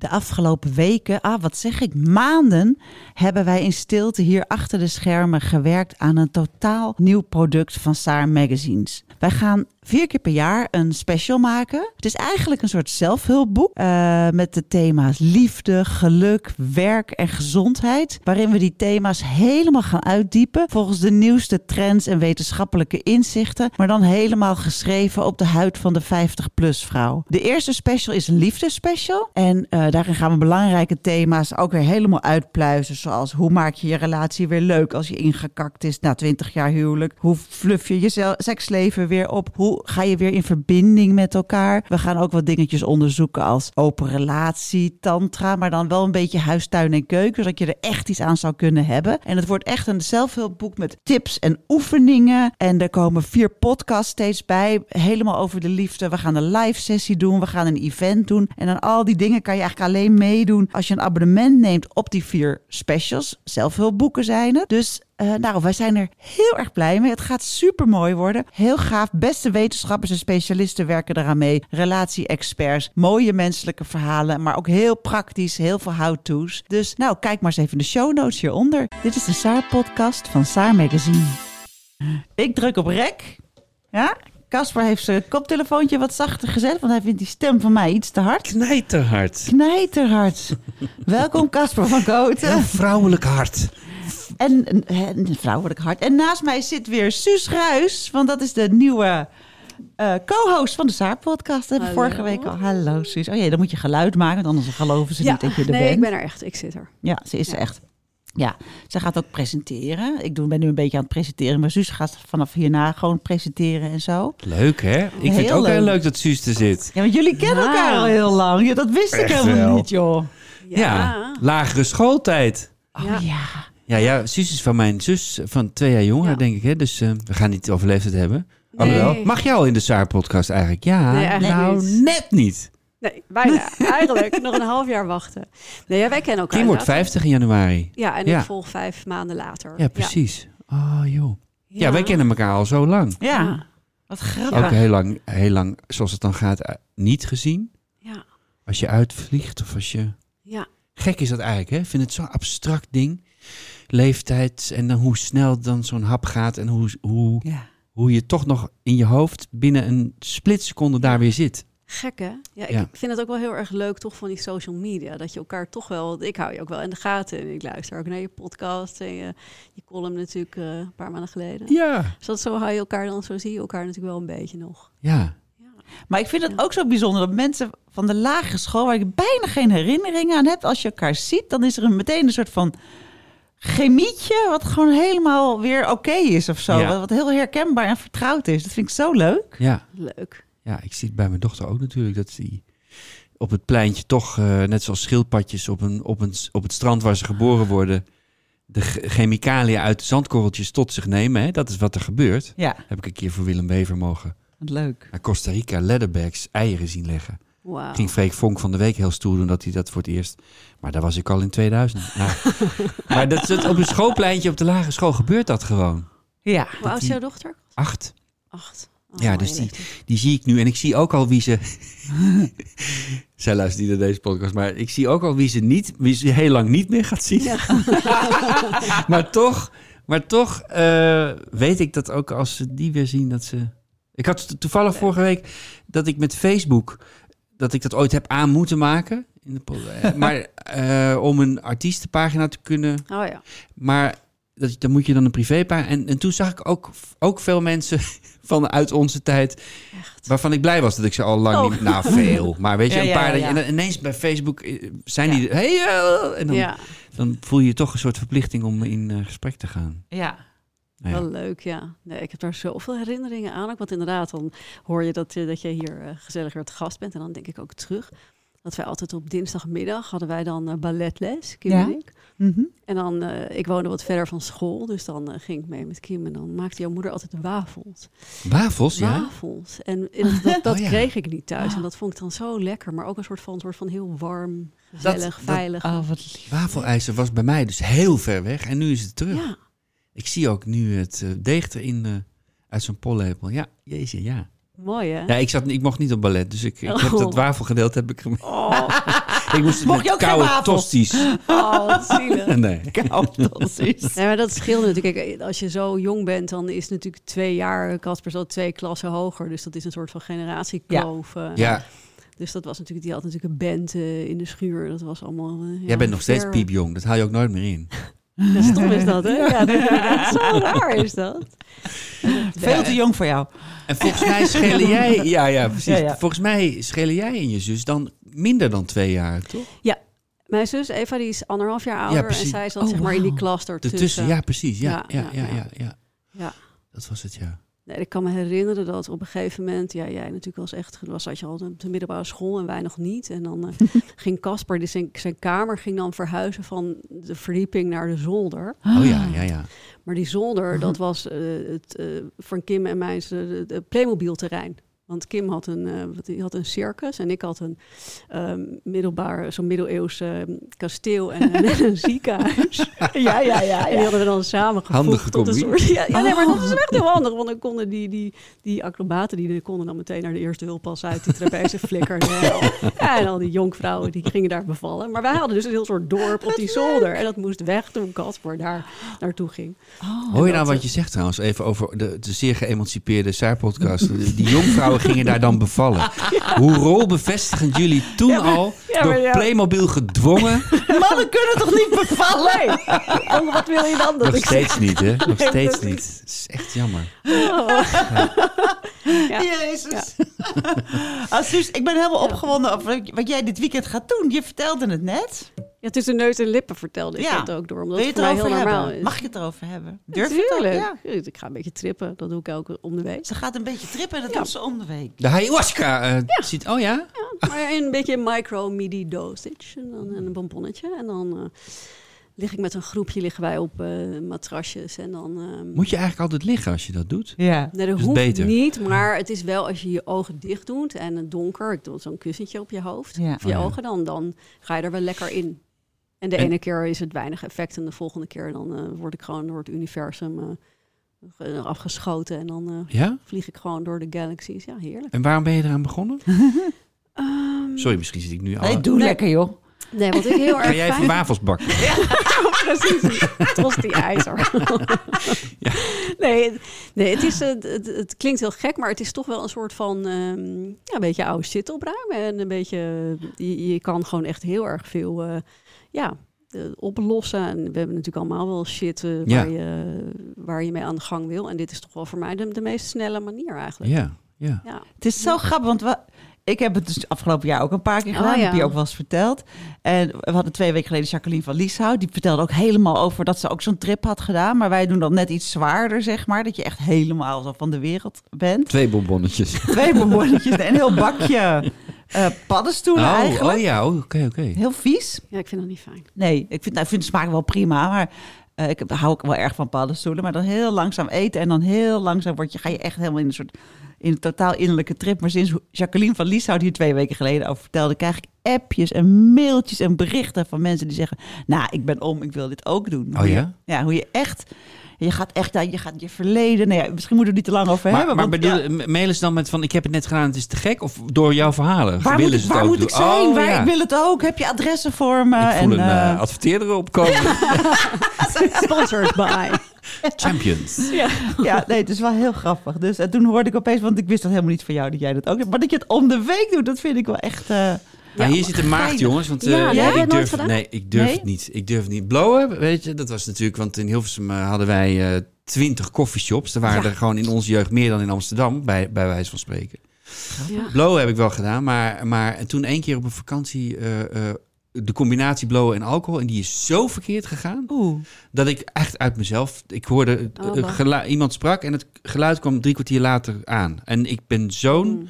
De afgelopen weken, ah wat zeg ik, maanden hebben wij in stilte hier achter de schermen gewerkt aan een totaal nieuw product van Saar Magazines. Wij gaan vier keer per jaar een special maken. Het is eigenlijk een soort zelfhulpboek uh, met de thema's liefde, geluk, werk en gezondheid. Waarin we die thema's helemaal gaan uitdiepen volgens de nieuwste trends en wetenschappelijke inzichten. Maar dan helemaal geschreven op de huid van de 50-plus vrouw. De eerste special is een liefdespecial. En uh, daarin gaan we belangrijke thema's ook weer helemaal uitpluizen. Zoals hoe maak je je relatie weer leuk als je ingekakt is na 20 jaar huwelijk? Hoe fluff je je seksleven weer op? Hoe ga je weer in verbinding met elkaar? We gaan ook wat dingetjes onderzoeken als open relatie, tantra, maar dan wel een beetje huistuin en keuken, zodat je er echt iets aan zou kunnen hebben. En het wordt echt een zelfhulpboek met tips en oefeningen. En er komen vier podcasts steeds bij, helemaal over de liefde. We gaan een live sessie doen, we gaan een event doen. En aan al die dingen kan je eigenlijk alleen meedoen als je een abonnement neemt op die vier specials. Zelfhulpboeken zijn het. Dus uh, nou, wij zijn er heel erg blij mee. Het gaat super mooi worden. Heel gaaf. Beste wetenschappers en specialisten werken eraan mee. Relatie-experts. Mooie menselijke verhalen. Maar ook heel praktisch. Heel veel how-to's. Dus nou, kijk maar eens even de show notes hieronder. Dit is de Saar-podcast van Saar Magazine. Ik druk op rek. Ja, Casper heeft zijn koptelefoontje wat zachter gezet, want hij vindt die stem van mij iets te hard. Knijterhard. Knijterhard. Welkom Casper van Koten. Heel vrouwelijk hard. En een vrouwelijk hart. En naast mij zit weer Suus Ruis, want dat is de nieuwe uh, co-host van de Zaak-podcast. Hebben we vorige week al. Hallo Suus. Oh ja, dan moet je geluid maken, anders geloven ze niet dat je er nee, bent. ik ben er echt. Ik zit er. Ja, ze is Ja. echt. Ja, ze gaat ook presenteren. Ik doe- ben nu een beetje aan het presenteren, maar Suus gaat vanaf hierna gewoon presenteren en zo. Leuk, hè? Ik vind het ook heel leuk. dat Suus er zit. Ja, want jullie kennen Ja. elkaar al heel lang. Ja, dat wist ik helemaal wel. niet, joh. Ja. lagere schooltijd. Oh Ja. ja. Ja, ja, Suus is van mijn zus van twee jaar jonger, Ja. denk ik. Hè? Dus eh, we gaan niet over leeftijd hebben. Nee. Alhoewel, mag jou in de Saar-podcast eigenlijk? Ja, Nee, eigenlijk nou, niet. net niet. Nee, bijna. Eigenlijk nog een half jaar wachten. Nee, ja, wij kennen elkaar. Die wordt inderdaad. 50 in januari. Ja, en Ja. ik volg vijf maanden later. Ja, precies. Oh, joh. Ja. wij kennen elkaar al zo lang. Ja, wat grappig. Ook heel lang, heel lang, zoals het dan gaat, eh, niet gezien. Ja, Als je uitvliegt of als je... ja. Gek is dat eigenlijk, hè? Ik vind het zo'n abstract ding. Leeftijd en dan hoe snel dan zo'n hap gaat en hoe, hoe, Ja. hoe je toch nog in je hoofd binnen een splitseconde daar weer zit. Gek hè? Ja, ik Ja. vind het ook wel heel erg leuk toch van die social media. Dat je elkaar toch wel... Ik hou je ook wel in de gaten. En ik luister ook naar je podcast en je, je column natuurlijk eh, een paar maanden geleden. Ja. Dus dat zo hou je elkaar dan, zo zie je elkaar natuurlijk wel een beetje nog. Ja. Maar ik vind het ook zo bijzonder dat mensen van de lagere school, waar ik bijna geen herinneringen aan heb, als je elkaar ziet, dan is er een, meteen een soort van chemietje, wat gewoon helemaal weer oké is of zo. Ja. Wat, wat heel herkenbaar en vertrouwd is. Dat vind ik zo leuk. Ja. Leuk. Ja, ik zie het bij mijn dochter ook natuurlijk. Dat die op het pleintje toch, eh, net zoals schildpadjes op, een, op, een, op het strand waar ze geboren worden, de ch- chemicaliën uit de zandkorreltjes tot zich nemen. Hè? Dat is wat er gebeurt. Ja, Heb ik een keer voor Willem Wever mogen wat leuk. naar Costa Rica leatherbacks eieren zien leggen. Wauw. Ging Freek Vonk van de week heel stoer doen dat hij dat voor het eerst. Maar daar was ik al in 2000. Nou, maar dat, dat, op een schoolpleintje op de lagere school gebeurt dat gewoon. Ja, Hoe oud is jouw dochter? Acht. Acht. Oh, Ja, mooie dus die, die zie ik nu. En ik zie ook al wie ze. Zij luistert niet naar deze podcast. Maar ik zie ook al wie ze, niet, wie ze heel lang niet meer gaat zien. maar toch, maar toch eh, weet ik dat ook als ze die weer zien, dat ze. Ik had to- toevallig vorige week dat ik met Facebook. dat ik dat ooit heb aan moeten maken. In de, eh, maar eh, om een artiestenpagina te kunnen Oh ja. maar dat, dan moet je dan een privépagina. En, en toen zag ik ook, ook veel mensen van uit onze tijd. Echt. Waarvan ik blij was dat ik ze al lang Oh. niet... Nou, veel. Maar weet je, Ja, een ja, paar... dat ja. en dan ineens bij Facebook eh, zijn Ja. die... Hey, eh, en dan, Ja. dan voel je je toch een soort verplichting om in eh, gesprek te gaan. ja. Nou ja. Wel leuk, ja. Nee, ik heb daar zoveel herinneringen aan. Ook, want inderdaad, dan hoor je dat, je dat je hier eh, gezellig weer te gast bent. En dan denk ik ook terug. Dat wij altijd op dinsdagmiddag hadden wij dan eh, balletles, Kim Ja. en ik. Mhm. En dan, eh, ik woonde wat verder van school, dus dan eh, ging ik mee met Kim. En dan maakte jouw moeder altijd wafels. Wafels, ja? Wafels. En dat, dat Oh ja. kreeg ik niet thuis. En dat vond ik dan zo lekker. Maar ook een soort van, soort van heel warm, gezellig, dat- veilig. Oh, wat lief. Wafelijzer was bij mij dus heel ver weg en nu is het terug. ja. Ik zie ook nu het deeg erin uit zo'n pollepel. Ja, jezus, ja. Mooi hè? Ja, ik, zat, ik mocht niet op ballet, dus ik, ik heb Oh. dat wafelgedeelte heb ik gemist. Oh, Ik moest Mocht je ook koude tosties. oh, wat zielig. Nee. precies. Ja, maar dat scheelt natuurlijk. Kijk, als je zo jong bent, dan is natuurlijk twee jaar Casper zo twee klassen hoger. Dus dat is een soort van generatiekloof. eh. Ja, Dus dat was natuurlijk, die had natuurlijk een band eh, in de schuur. Dat was allemaal. eh, ja, jij bent nog steeds piepjong. Dat haal je ook nooit meer in. Ja, stom is dat, hè? Ja, dat, dat- zo raar is dat. Veel te jong voor jou. En volgens mij schelen jij... Ja, ja, precies. Ja, ja. Volgens mij schelen jij en je zus dan minder dan twee jaar, toch? Mijn zus Eva, die is anderhalf jaar ouder. en zij zat Oh, zeg maar in die klas ertussen. Ertussen, ja, precies. Ja, Ja, ja, ja, ja, ja, ja. Ja. Dat was het, ja. Nee, ik kan me herinneren dat op een gegeven moment, ja, jij natuurlijk was echt, was zat je al op de middelbare school en wij nog niet. En dan eh, ging Casper, dus zijn, zijn kamer ging dan verhuizen van de verdieping naar de zolder. Oh ja, ja, ja. Maar die zolder, dat was eh, het, eh, van Kim en mij de Playmobil terrein. Want Kim had een, eh, wat- die had een circus en ik had een ehm, middelbaar, zo'n middeleeuws eh, kasteel en, een- en een ziekenhuis. Ja, ja, ja. En die hadden we dan samen Handige tot een soort. Ja, ja, nee, maar dat Oh. is echt heel handig. Want dan konden die, die, die acrobaten die, die konden dan meteen naar de eerste hulppas uit die trapeze flikkerde. Ja, en al die jonkvrouwen die gingen daar bevallen. Maar wij hadden dus een heel soort dorp op die zolder. En dat moest weg toen Casper daar naartoe ging. Hoor je nou wat eh, je zegt trouwens, even over de, de zeer geëmancipeerde Saar-podcast. Die die gingen daar dan bevallen. Hoe rolbevestigend jullie toen al ja, door ja. Playmobil gedwongen. Mannen kunnen toch niet bevallen? Nee, Oh, wat wil je dan dat Nog ik steeds niet, hè? Nog Nee, steeds niet. Het is echt jammer. Ja. Jezus. Ah, Suus, ik ben helemaal opgewonden over wat jij dit weekend gaat doen. Je vertelde het net. Ja, tussen neus en lippen vertelde ik Ja. het ook door. Omdat Wil je het het voor mij heel erover normaal hebben? is. Mag je het erover hebben? Durf je het. Ja. Ik ga een beetje trippen. Dat doe ik elke om de week. Ze gaat een beetje trippen en dat Ja. doet ze om de week. De ayahuasca eh, ziet... Oh ja? Maar een beetje micro midi dosage. En dan en een bonbonnetje. En dan eh, lig ik met een groepje liggen wij op eh, matrasjes. En dan. ehm, Moet je eigenlijk altijd liggen als je dat doet? Ja. Nee, dat is hoeft beter. niet, maar het is wel als je je ogen dicht doet en het donker, ik doe zo'n kussentje op je hoofd, Ja. of je Oh ja. ogen, dan, dan ga je er wel lekker in. En de En- ene keer is het weinig effect en de volgende keer dan eh, word ik gewoon door het universum eh, afgeschoten en dan eh, Ja? vlieg ik gewoon door de galaxies. Ja, heerlijk. En waarom ben je eraan begonnen? Ehm, Sorry, misschien zit ik nu al... Nee, doe Nee. lekker joh. nee, wat ik heel erg Ga jij even wafels bakken? Precies, trots die ijzer. Ja. nee, nee het, is, het, het, het klinkt heel gek, maar het is toch wel een soort van ehm, ja, een beetje oude shit opruimen. En een beetje, je, je kan gewoon echt heel erg veel eh, ja, oplossen. En we hebben natuurlijk allemaal wel shit eh, Ja. waar, je, waar je mee aan de gang wil. En dit is toch wel voor mij de, de meest snelle manier eigenlijk. Ja, ja. Ja. Het is zo grappig, want we, ik heb het dus afgelopen jaar ook een paar keer Oh, gedaan. ja. Heb je ook wel eens verteld. En we hadden twee weken geleden Jacqueline van Lieshout. Die vertelde ook helemaal over dat ze ook zo'n trip had gedaan. Maar wij doen dat net iets zwaarder, zeg maar. Dat je echt helemaal zo van de wereld bent. Twee bonbonnetjes. Twee bonbonnetjes en een heel bakje eh, paddenstoelen Oh, eigenlijk. oh ja, oh, oké, oké. Heel vies. ja, ik vind dat niet fijn. Nee, ik vind, nou, ik vind de smaak wel prima, maar eh, ik hou ook wel erg van paddenstoelen. Maar dan heel langzaam eten en dan heel langzaam word je, ga je echt helemaal in een soort in een totaal innerlijke trip. Maar sinds Jacqueline van Lieshout hier twee weken geleden over vertelde, krijg ik appjes en mailtjes en berichten van mensen die zeggen, nou, ik ben om, ik wil dit ook doen. Oh ja? ja, hoe je echt, je gaat echt, ja, je gaat je verleden, nou ja, misschien moeten we het niet te lang over Maar, hebben. maar want, bedoel, ja, mailen ze dan met van ik heb het net gedaan, het is te gek? Of door jouw verhalen? waar Willen moet, ze ik, het waar ook moet doen? ik zijn? Oh, waar, ja. Ik wil het ook. Heb je adressen voor me? Ik voel en, een eh, eh, adverteerder opkomen. Sponsored by. Champions. ja. Ja, nee, het is wel heel grappig. Dus en toen hoorde ik opeens, want ik wist dat helemaal niet van jou dat jij dat ook hebt. Maar dat je het om de week doet, dat vind ik wel echt. Eh, Maar hier zit een maagd, jongens. Want Ja, eh, ik durf, nee, ik durf Nee? het niet. Ik durf het niet. Blowen, weet je, dat was natuurlijk, want in Hilversum eh, hadden wij eh, twintig coffeeshops. Er waren Ja. er gewoon in onze jeugd meer dan in Amsterdam, bij, bij wijze van spreken. Ja. Blowen heb ik wel gedaan, maar, maar toen één keer op een vakantie de combinatie blowen en alcohol. En die is zo verkeerd gegaan. Oeh. Dat ik echt uit mezelf... Ik hoorde... Oh, iemand sprak en het geluid kwam drie kwartier later aan. En ik ben zo'n... Mm.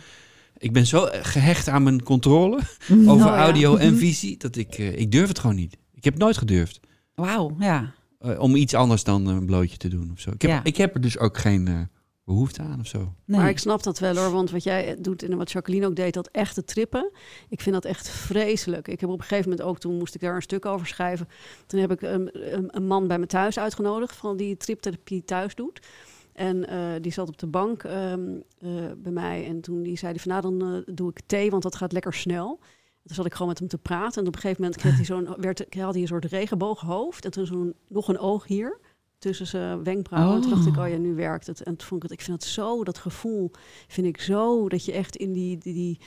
Ik ben zo gehecht aan mijn controle over Oh, ja. audio en visie... dat ik... eh, ik durf het gewoon niet. Ik heb het nooit gedurfd. Wauw, ja. eh, om iets anders dan een blootje te doen of zo. Ik heb, Ja. ik heb er dus ook geen eh, behoefte aan of zo. Nee. Maar ik snap dat wel hoor, want wat jij doet en wat Jacqueline ook deed, dat echte trippen. Ik vind dat echt vreselijk. Ik heb op een gegeven moment ook, toen moest ik daar een stuk over schrijven. Toen heb ik een, een, een man bij me thuis uitgenodigd, van die triptherapie thuis doet. En eh, die zat op de bank ehm, eh, bij mij en toen die zei die van nou dan eh, doe ik thee, want dat gaat lekker snel. Toen zat ik gewoon met hem te praten en op een gegeven moment kreeg hij zo'n, werd, had hij een soort regenbooghoofd en toen zo'n, nog een oog hier tussen zijn wenkbrauwen. En toen dacht ik, Oh. oh ja, nu werkt het. En toen vond ik het, ik vind het zo, dat gevoel vind ik zo, dat je echt in die, die, die,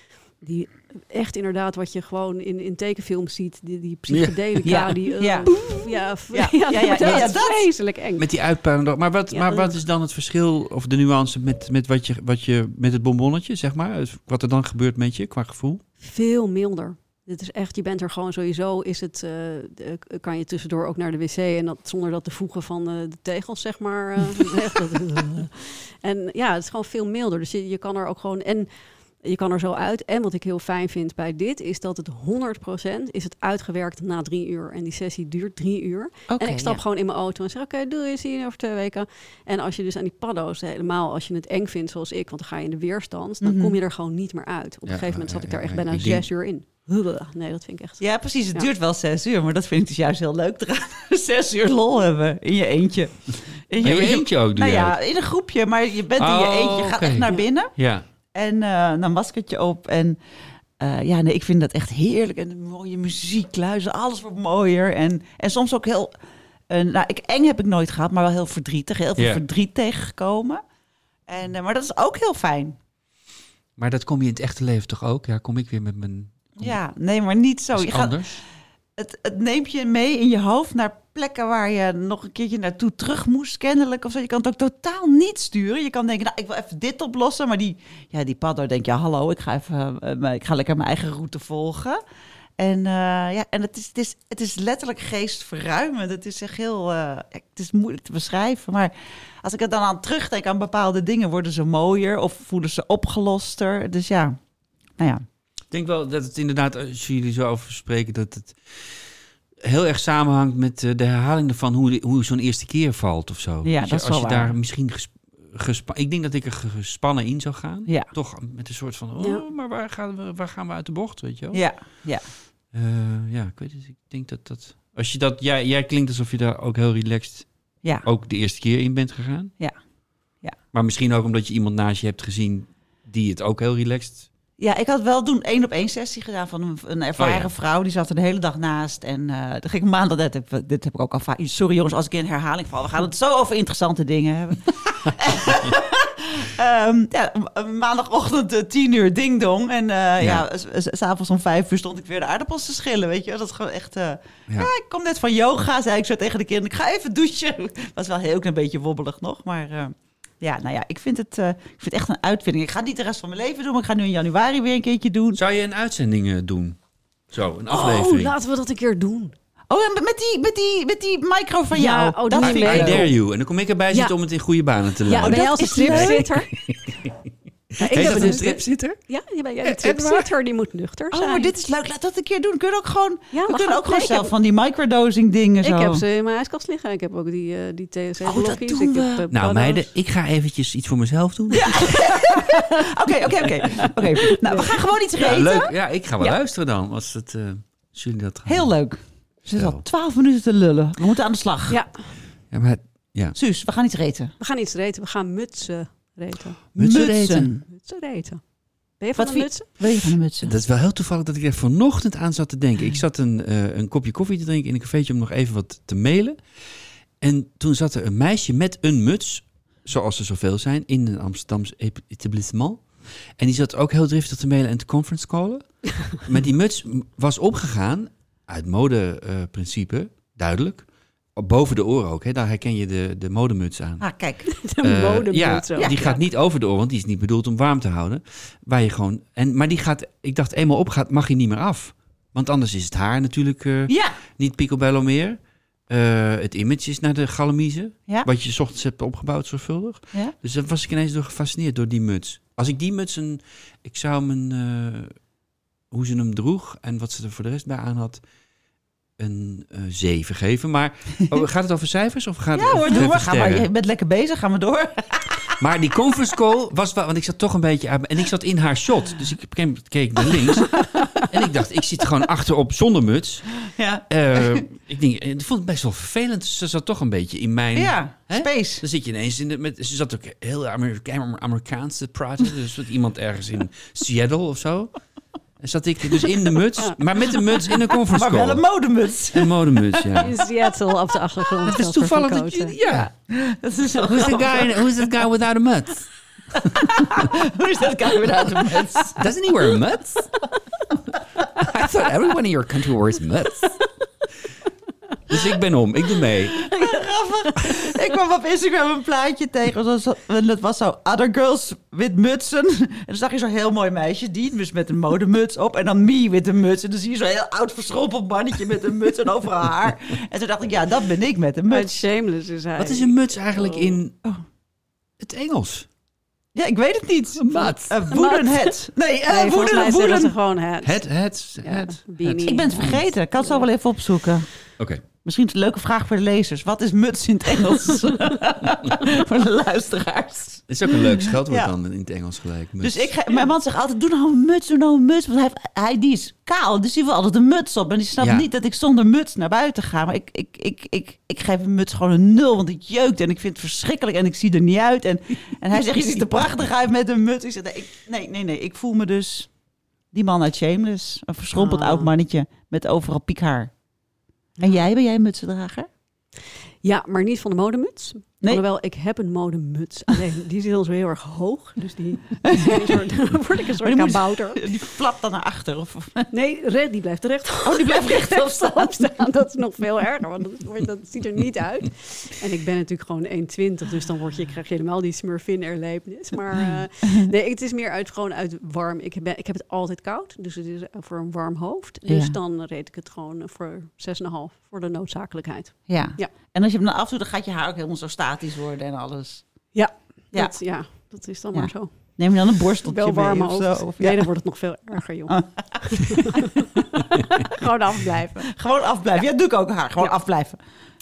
die echt inderdaad wat je gewoon in, in tekenfilms ziet, die, die psychedelica, Ja. die, eh, Ja. ja, Ja. ja, Ja, ja, dat ja, is ja, dat. vreselijk eng. Met die uitpuilende... Maar, wat, Ja, maar wat is dan het verschil of de nuance met, met, wat je, wat je, met het bonbonnetje, zeg maar? Wat er dan gebeurt met je qua gevoel? Veel milder. Dit is echt, je bent er gewoon sowieso, is het, eh, de- kan je tussendoor ook naar de wc en dat zonder dat te voegen van eh, de tegels, zeg maar. eh, echt, dat- en ja, het is gewoon veel milder. Dus je, je kan er ook gewoon, en je kan er zo uit. En wat ik heel fijn vind bij dit, is dat het 100% is het uitgewerkt na drie uur. En die sessie duurt drie uur. En ik stap ja. gewoon in mijn auto en zeg, oké, doe je, zie je over twee weken. En als je dus aan die paddo's, helemaal als je het eng vindt zoals ik, want dan ga je in de weerstand, dan Mhm. kom je er gewoon niet meer uit. Op een Ja, gegeven moment ja, zat ik ja, daar echt bijna zes uur in. Nee, dat vind ik echt... Ja, precies. Het Ja. duurt wel zes uur, maar dat vind ik dus juist heel leuk. eraan. zes uur lol hebben in je eentje. In In je eentje ook, doe Nou ja, in een groepje, maar je bent in je Oh, eentje. Je gaat echt naar binnen Ja. En eh dan maskertje op. En eh, ja, nee, ik vind dat echt heerlijk. En de mooie muziek, luisteren, alles wordt mooier. En, en soms ook heel... eh, nou, ik, eng heb ik nooit gehad, maar wel heel verdrietig. Heel veel Ja. verdriet tegengekomen. En, maar dat is ook heel fijn. Maar dat kom je in het echte leven toch ook? Ja, kom ik weer met mijn... Ja, nee, maar niet zo. Is Je gaat, anders? Het, het neemt je mee in je hoofd naar plekken waar je nog een keertje naartoe terug moest, kennelijk. Of zo. Je kan het ook totaal niet sturen. Je kan denken, nou, ik wil even dit oplossen. Maar die, ja, die paddo denkt, ja, hallo, ik ga, even, eh, ik ga lekker mijn eigen route volgen. En, eh, ja, en het, is, het, is, het is letterlijk geestverruimend. Het is echt heel, eh, het is moeilijk te beschrijven. Maar als ik er dan aan terugdenk aan bepaalde dingen, worden ze mooier of voelen ze opgeloster. Dus ja, nou ja. Ik denk wel dat het inderdaad, als jullie zo over spreken, dat het heel erg samenhangt met eh, de herhaling ervan hoe, hoe zo'n eerste keer valt of zo. Ja, Als je- dat is Als wel je waar. daar misschien Ik denk dat ik er gespannen in zou gaan. Ja. Toch met een soort van, oh, Ja. maar waar gaan, we, waar gaan we uit de bocht, weet je wel? Ja, ja. Eh, ja, ik weet het. Ik denk dat dat... Als je dat... Jij, jij klinkt alsof je daar ook heel relaxed Ja. ook de eerste keer in bent gegaan. Ja. Ja. Maar misschien ook omdat je iemand naast je hebt gezien die het ook heel relaxed... Ja, ik had wel doen één op één sessie gedaan van een, een ervaren Oh ja. vrouw. Die zat er de hele dag naast. En eh dan ging ik maandag, dit heb, dit heb ik ook al vaak. Sorry jongens, als ik in herhaling val. We gaan het zo over interessante dingen hebben. Ehm, ja, maandagochtend eh, tien uur ding dong. En eh, ja, Ja. s'avonds om vijf uur stond ik weer de aardappels te schillen. Weet je, dat is gewoon echt. ja. Ja. ik kom net van yoga, zei ik zo tegen de kinderen. Ik ga even douchen. Was wel heel klein beetje wobbelig nog, maar. Ja, nou ja, ik vind, het, eh, ik vind het echt een uitvinding. Ik ga het niet de rest van mijn leven doen, maar ik ga nu in januari weer een keertje doen. Zou je een uitzending eh, doen? Zo, een Oh, aflevering. laten we dat een keer doen. Oh, en met die, met die, met die micro van Ja, jou. oh, dat? I leuk. dare you. En dan kom ik erbij Ja. zitten om het in goede banen te Ja, leiden. ben jij dat als? Ja, ik Heet heb dat dus een stripzitter? Ja, je bent jij Eh, een stripzitter, die moet nuchter Oh, zijn. maar dit is leuk. Laat dat een keer doen. We kunnen ook gewoon, Ja, we kunnen ook gewoon zelf heb- van die microdosing dingen zo. Ik heb ze in mijn ijskast liggen. Ik heb ook die, eh die THC Oh, ik heb, eh, Nou meiden, ik ga eventjes iets voor mezelf doen. Ja, Oké, oké, oké. Oké, Nou, we gaan gewoon iets reten. leuk. Ja, ik ga wel Ja. luisteren dan. Als, het, eh, als jullie dat gaan Heel leuk. Ze is al twaalf minuten te lullen. We moeten aan de slag. Ja, Ja, maar ja. Suus, we gaan iets reten. we gaan iets reten. We gaan mutsen reten. Mutsen reten. Mutsen. Ben je van Wat de vind- mutsen? Wil je van de mutsen? Dat is wel heel toevallig dat ik er vanochtend aan zat te denken. Ik zat een, eh, een kopje koffie te drinken in een cafeetje om nog even wat te mailen. En toen zat er een meisje met een muts, zoals er zoveel zijn, in een Amsterdams etablissement. En die zat ook heel driftig te mailen en te conference callen. maar die muts was opgegaan, uit modeprincipe, duidelijk. Boven de oren ook, hè? daar herken je de, de modemuts aan. Ah, kijk. De Eh, modemuts. ja, zo. die gaat niet over de oor, want die is niet bedoeld om warm te houden. Waar je gewoon, en, maar die gaat, ik dacht, eenmaal opgaat, mag hij niet meer af. Want anders is het haar natuurlijk eh, Ja. niet picobello meer. Eh, het image is naar de galamiezen. Ja. Wat je 's ochtends hebt opgebouwd zorgvuldig. Ja. Dus daar was ik ineens door gefascineerd door die muts. Als ik die muts een... Ik zou eh, hoe ze hem droeg en wat ze er voor de rest bij aan had... Een eh 7 geven. Maar oh, gaat het over cijfers? Of gaat Ja het hoor, doe maar. Ga maar. Je bent lekker bezig. Ga maar door. Maar die conference call was wel... Want ik zat toch een beetje... aan- En ik zat in haar shot. Dus ik keek naar links. en ik dacht, ik zit gewoon achterop zonder muts. Ja. Eh, ik, denk, ik vond het best wel vervelend. Ze zat toch een beetje in mijn... Ja. Hè? Space. Dan zit je ineens in de... Met, ze zat ook heel Amerika Amerikaans te praten. Dus met iemand ergens in Seattle of zo. En zat ik dus in de muts. Maar met de muts in een conference Maar call. wel een modemuts. Een modemuts, ja. In Seattle op de achtergrond. Het is toevallig dat je... Ja. Dat is zo Who's the guy, who's that guy without a muts? Hoe is dat guy without a muts? Doesn't he wear muts? I thought everyone in your country wears muts. Dus ik ben om, ik doe mee. Ik kwam op Instagram een plaatje tegen. En dat was zo, other girls with mutsen. En dan zag je zo'n heel mooi meisje, die dus met een modemuts op. En dan me met een muts. En dan zie je zo'n heel oud verschrompeld mannetje met een muts en overal haar. En toen dacht ik, ja, dat ben ik met een muts. Shameless is hij. Wat is een muts eigenlijk in Oh. het Engels? Ja, ik weet het niet. Mat. Een wooden hat. Nee, Nee, uh, volgens wooden, mij zeggen ze wooden. gewoon het. Het, het, het. Ik ben het vergeten. Ik kan het zo wel even opzoeken. Oké. Misschien een leuke vraag voor de lezers. Wat is muts in het Engels? voor de luisteraars. Het is ook een leuk scheldwoord Ja. dan in het Engels gelijk. muts. Dus ik, ga- mijn man zegt altijd, doe nou een muts, doe nou een muts. Want hij, hij die is kaal, dus die wil altijd een muts op. En die snapt Ja. niet dat ik zonder muts naar buiten ga. Maar ik, ik, ik, ik, ik geef een muts gewoon een nul, want het jeukt. En ik vind het verschrikkelijk en ik zie er niet uit. En, en hij zegt, je ziet er prachtig uit met een muts. Ik zeg, nee, ik- nee, nee, nee. Ik voel me dus die man uit Shameless. Een verschrompeld Ah. oud mannetje met overal piekhaar. En jij, ben jij een mutsendrager? Ja, maar niet van de modemuts. Nee. Alhoewel, ik heb een modemuts. Alleen, die zit dan zo heel erg hoog. Dus die, die soort, dan word ik een soort moet- kabouter. Die flapt dan naar achter. Of, Nee, re- die blijft recht oh, die blijft rechtop staan. staan. Dat is nog veel erger, want dat, ziet er niet uit. En ik ben natuurlijk gewoon 1,20, dus dan word je, krijg je helemaal die smurfin-erlevenis. Maar eh, nee, het is meer uit, gewoon uit warm. Ik, ben, ik heb het altijd koud, dus het is voor een warm hoofd. Dus Ja. dan reed ik het gewoon voor 6,5 voor de noodzakelijkheid. Ja. Ja. En als je hem dan afdoet, dan gaat je haar ook helemaal zo statisch worden en alles. Ja, Ja. Dat, ja, dat is dan Ja. maar zo. Neem je dan een borsteltje Wel warm mee of hoofd. zo? Of, Nee, ja. dan wordt het nog veel erger, joh. Ah. gewoon afblijven. Gewoon afblijven. Ja. doe ik ook haar. Gewoon Ja. afblijven.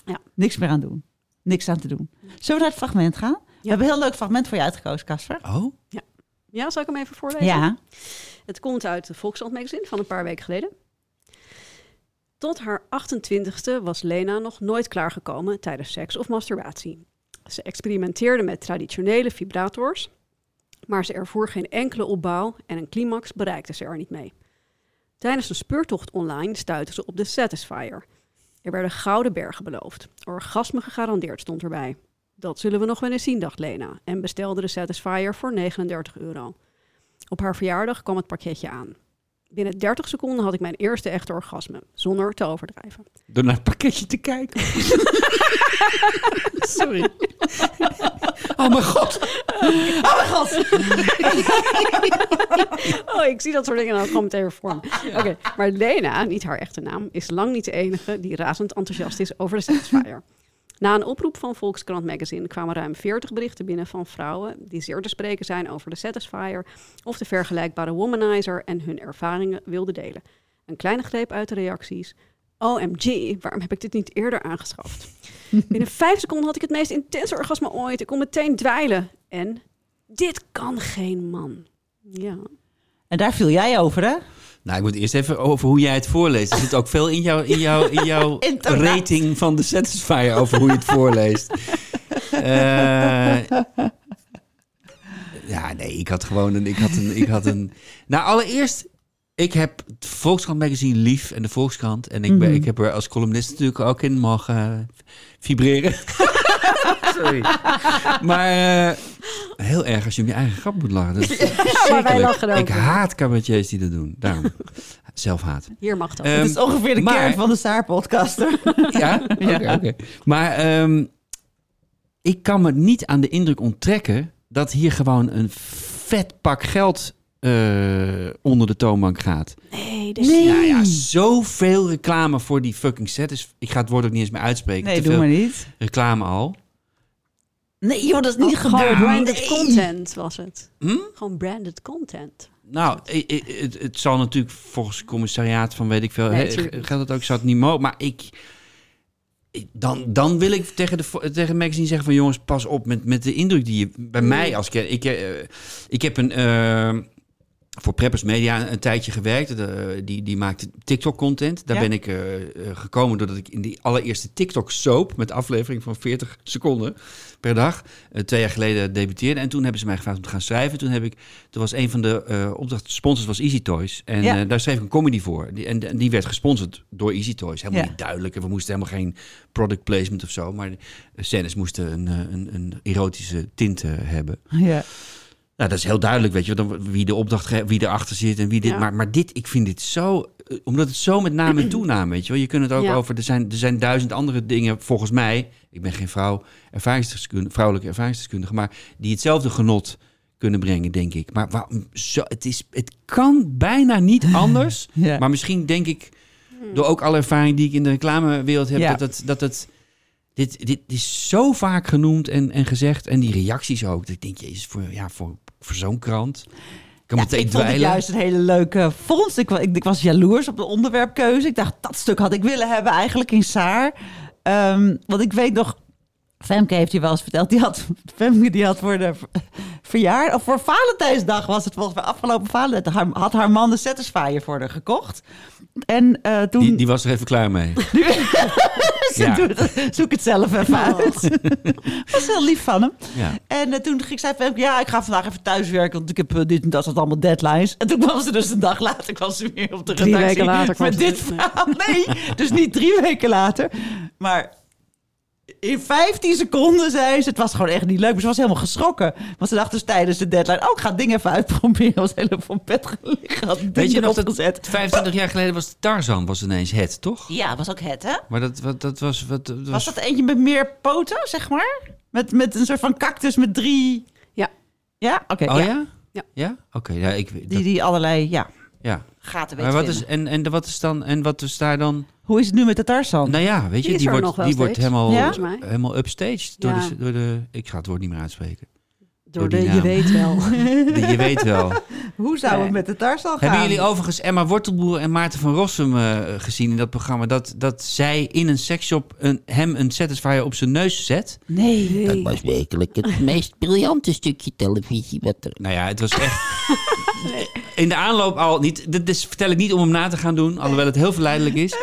Ja. Niks meer aan doen. Niks aan te doen. Zullen we naar het fragment gaan? We hebben een heel leuk fragment voor je uitgekozen, Casper. Oh? Ja, zal ik hem even voorlezen? Ja. Het komt uit de Volkskrant magazine van een paar weken geleden. Tot haar 28ste was Lena nog nooit klaargekomen tijdens seks of masturbatie. Ze experimenteerde met traditionele vibrators, maar ze ervoer geen enkele opbouw en een climax bereikte ze er niet mee. Tijdens een speurtocht online stuitte ze op de Satisfyer. Er werden gouden bergen beloofd. Orgasme gegarandeerd stond erbij. Dat zullen we nog wel eens zien, dacht Lena en bestelde de Satisfyer voor 39 euro. Op haar verjaardag kwam het pakketje aan. Binnen 30 seconden had ik mijn eerste echte orgasme, zonder te overdrijven. Door naar het pakketje te kijken. Sorry. Oh mijn god. Oh mijn god! Oh, ik zie dat soort dingen dan gewoon meteen weer voor me. Oké, maar Lena, niet haar echte naam, is lang niet de enige die razend enthousiast is over de Satisfyer. Na een oproep van Volkskrant Magazine kwamen ruim 40 berichten binnen van vrouwen die zeer te spreken zijn over de Satisfyer of de vergelijkbare Womanizer en hun ervaringen wilden delen. Een kleine greep uit de reacties. OMG, waarom heb ik dit niet eerder aangeschaft? Binnen vijf seconden had ik het meest intense orgasme ooit. Ik kon meteen dweilen. En dit kan geen man. Ja. En daar viel jij over, hè? Nou, ik moet eerst even over hoe jij het voorleest. Er zit ook veel in, jou, in, jou, in jouw rating van de Satisfier over hoe je het voorleest. Eh, ja, nee, ik had gewoon een... Ik had een, ik had een nou, allereerst, ik heb het Volkskrant magazine lief en de Volkskrant. En ik, ben, Mhm. ik heb er als columnist natuurlijk ook in mogen vibreren. Sorry. Maar eh, heel erg als je om je eigen grap moet lachen. Dat is maar wij lachen Ik haat cabaretiers die dat doen. Daarom. Zelfhaat. Hier mag dat. Eh, Het is ongeveer de maar- kern van de Saar-podcaster. Ja? Oké, oké. Maar ehm, ik kan me niet aan de indruk onttrekken dat hier gewoon een vet pak geld eh, onder de toonbank gaat. Nee, dus Nee. Ja, ja, zoveel reclame voor die fucking set. is ik ga het woord ook niet eens meer uitspreken. Nee, Te doe maar niet. reclame al. Nee, joh, dat is niet Oh, gewoon branded Nee. content was het. Hm? Gewoon branded content. Nou, het, het zal natuurlijk volgens het commissariaat van weet ik veel, Nee, geldt het ook, zou het niet mogen. Maar ik, dan, dan wil ik tegen de tegen magazine zeggen van jongens, pas op met, met de indruk die je bij mij als ik, ik, eh, ik heb een eh, voor Preppers Media een tijdje gewerkt. De, die, die maakte TikTok-content. Daar Ja. ben ik eh, eh, gekomen doordat ik in die allereerste TikTok-soap... met aflevering van 40 seconden per dag... eh, twee jaar geleden debuteerde. En toen hebben ze mij gevraagd om te gaan schrijven. Toen, heb ik, toen was een van de eh opdrachtsponsors was Easy Toys. En Ja. daar schreef ik een comedy voor. Die, en, en die werd gesponsord door Easy Toys. Helemaal Ja. niet duidelijk. En we moesten helemaal geen product placement of zo. Maar de scènes moesten een, een, een erotische tint hebben. Ja. Nou, dat is heel duidelijk, weet je, dan, wie de opdracht, wie erachter zit en wie dit. Ja. Maar, maar dit, ik vind dit zo, eh, omdat het zo met naam en toenaam, weet je wel. Je kunt het ook Ja. over, er zijn, er zijn duizend andere dingen, volgens mij. Ik ben geen vrouw, ervaringsdeskundige, vrouwelijke ervaringsdeskundige, maar die hetzelfde genot kunnen brengen, denk ik. Maar waarom zo, het, is, het kan bijna niet anders. Ja. Maar misschien denk ik, door ook alle ervaring die ik in de reclamewereld heb, Ja. dat het... Dat het dit, dit is zo vaak genoemd en, en gezegd. En die reacties ook. Dat ik denk, jezus, voor, ja, voor, voor zo'n krant. Ik Ja, meteen ik vond het juist een hele leuke vondst. Ik, ik, ik was jaloers op de onderwerpkeuze. Ik dacht, dat stuk had ik willen hebben eigenlijk in Saar. Ehm, want ik weet nog, Femke heeft je wel eens verteld. Die had, Femke die had voor de verjaardag, of voor Valentijnsdag was het volgens mij afgelopen Valentijnsdag. haar- Had haar man de Satisfyer voor haar gekocht. En eh, toen... Die, die was er even klaar mee. Ja. zoek het zelf even Oh. uit. was heel lief van hem. Ja. En eh, toen ging zij van, ja, ik ga vandaag even thuiswerken, want ik heb eh, dit en dat, dat allemaal deadlines. En toen kwam ze dus een dag later, kwam ze weer op de Drie redactie weken later kwam met dit verhaal. Nee, dus niet drie weken later, maar in 15 seconden zei ze, het was gewoon echt niet leuk, maar ze was helemaal geschrokken. Want ze dacht dus tijdens de deadline, oh, ik ga dingen even uitproberen. was helemaal van bed gelegen, had Weet dingen je nog, dat opgezet. 25 jaar geleden was Tarzan was ineens het, toch? Ja, was ook het, hè? Maar dat, wat, dat was... Wat, dat was, Was dat eentje met meer poten, zeg maar? Met, met een soort van cactus met drie... Ja. Ja? Oké. Oh ja. ja? Ja. Ja? Oké, ja, ik weet Die, dat, die allerlei ja, ja. gaten weet Maar wat is, en, en wat is dan, en wat is daar dan... Hoe is het nu met de Tarzan? Nou ja, weet je, Die wordt, die wordt helemaal, Ja? helemaal upstaged door, Ja. de, door de... Ik ga het woord niet meer uitspreken. Door de, je weet wel. De- je weet wel. Hoe zou Nee. het met de Tarzan gaan? Hebben jullie overigens Emma Wortelboer en Maarten van Rossum eh, gezien in dat programma? Dat, dat zij in een seksshop een, hem een Satisfyer op zijn neus zet? Nee. Dat was werkelijk het meest briljante stukje televisie wat er... Nou ja, het was echt... In de aanloop al niet. Dit is, vertel ik niet om hem na te gaan doen, alhoewel het heel verleidelijk is.